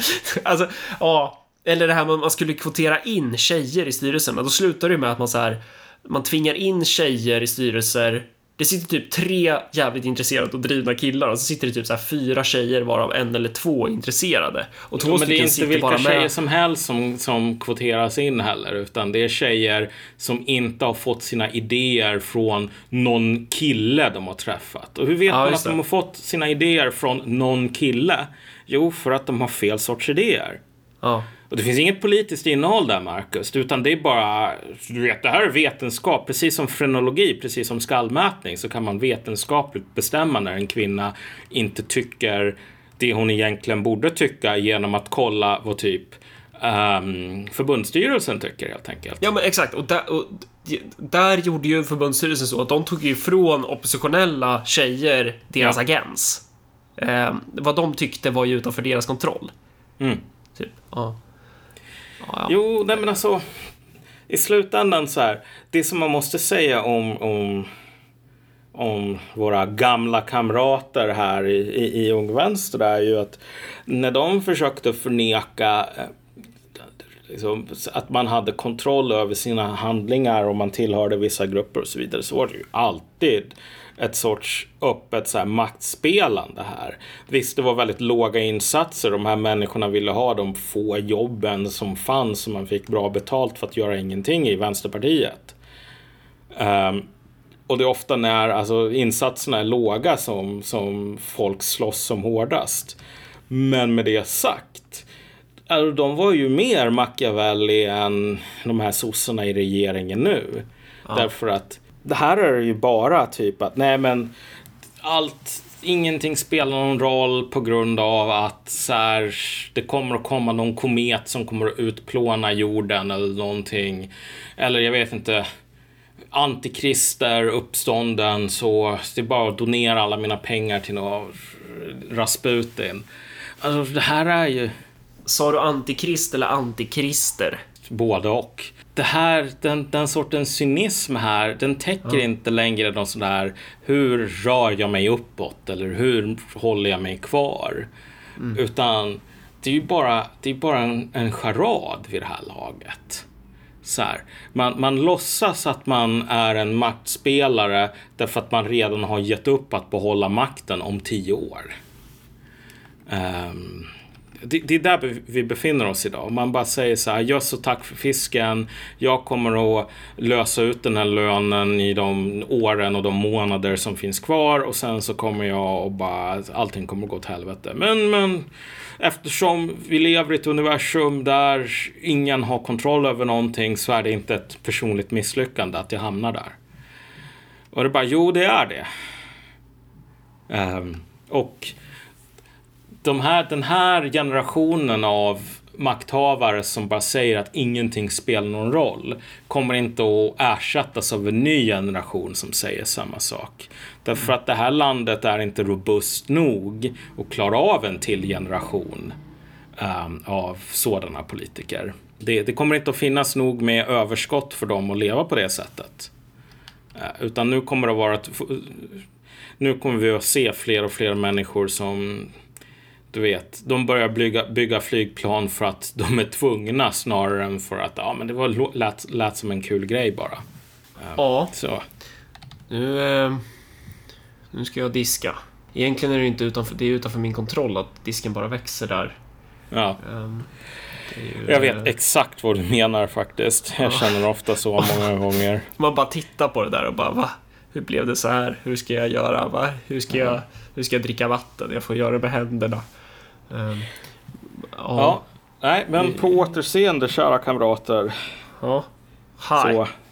alltså, ja, eller det här med att man skulle kvotera in tjejer i styrelsen, men då slutar det ju med att man så här, man tvingar in tjejer i styrelser. Det sitter typ tre jävligt intresserade och drivna killar och så sitter det typ så fyra tjejer varav en eller två är intresserade. Och två
Ja, men det är inte vilka tjejer
med.
som helst som, som kvoteras in heller. Utan det är tjejer som inte har fått sina idéer från någon kille de har träffat. Och hur vet
Ja,
man att de har fått sina idéer från någon kille? Jo, för att de har fel sorts idéer.
Ja.
Och det finns inget politiskt innehåll där, Marcus. Utan det är bara, du vet, det här är vetenskap. Precis som frenologi, precis som skallmätning, så kan man vetenskapligt bestämma när en kvinna inte tycker det hon egentligen borde tycka genom att kolla vad typ um, förbundsstyrelsen tycker helt enkelt.
Ja men exakt, och där, och där gjorde ju förbundsstyrelsen så att de tog ifrån oppositionella tjejer deras
Ja.
agens. Eh, vad de tyckte var ju utanför deras kontroll.
Mm.
Typ. Ja. Ja.
Jo, nej men alltså. I slutändan så här. Det som man måste säga om, om, om våra gamla kamrater här i, i, i Ung Vänster är ju att när de försökte förneka eh, liksom, att man hade kontroll över sina handlingar och man tillhörde vissa grupper och så vidare så var det ju alltid ett sorts öppet så här, maktspelande här. Visst, det var väldigt låga insatser. De här människorna ville ha de få jobben som fanns som man fick bra betalt för att göra ingenting i Vänsterpartiet. Ehm, och det är ofta när alltså, insatserna är låga som, som folk slåss som hårdast. Men med det sagt, alltså, de var ju mer Machiavelli än de här sossarna i regeringen nu. Därför att det här är ju bara typ att nej men allt, ingenting spelar någon roll på grund av att så här, det kommer att komma någon komet som kommer att utplåna jorden eller någonting. Eller jag vet inte antikrister, uppstånden, så det är bara att donera alla mina pengar till någon Rasputin. Alltså det här är ju
Sa du antikrist eller antikrister?
både och. Det här, den, den sortens cynism här, den täcker inte längre någon sån där hur rör jag mig uppåt eller hur håller jag mig kvar? Utan det är ju bara, det är bara en, en charad vid det här laget. Så här. Man, man låtsas att man är en maktspelare därför att man redan har gett upp att behålla makten om tio år. Um, det, det, är där vi befinner oss idag. Man bara säger så här, så tack för fisken. Jag kommer att lösa ut den här lönen i de åren och de månader som finns kvar och sen så kommer jag och bara, allting kommer att gå åt helvete. Men, men eftersom vi lever i ett universum där ingen har kontroll över någonting så är det inte ett personligt misslyckande att jag hamnar där. Och det är bara, jo det är det. Um, och de här, den här generationen av makthavare som bara säger att ingenting spelar någon roll kommer inte att ersättas av en ny generation som säger samma sak. Därför att det här landet är inte robust nog att klara av en till generation um, av sådana politiker. Det, det, kommer inte att finnas nog med överskott för dem att leva på det sättet. Uh, utan nu kommer det att vara att nu kommer vi att se fler och fler människor som du vet, de börjar bygga, bygga flygplan för att de är tvungna snarare än för att ja, men det var, lät, lät som en kul grej bara.
Ja. Så. Nu, eh, nu ska jag diska. Egentligen är det inte utanför, det är utanför min kontroll att disken bara växer där.
Ja. Um, ju, jag vet eh, exakt vad du menar faktiskt. Jag känner ofta så många gånger.
Man bara tittar på det där och bara va? Hur blev det så här? Hur ska jag göra? Va? Hur, ska jag, hur ska jag dricka vatten? Jag får göra det med händerna.
Ja. ja. Nej, men på återseende kära kamrater.
Ja. Hi. Så,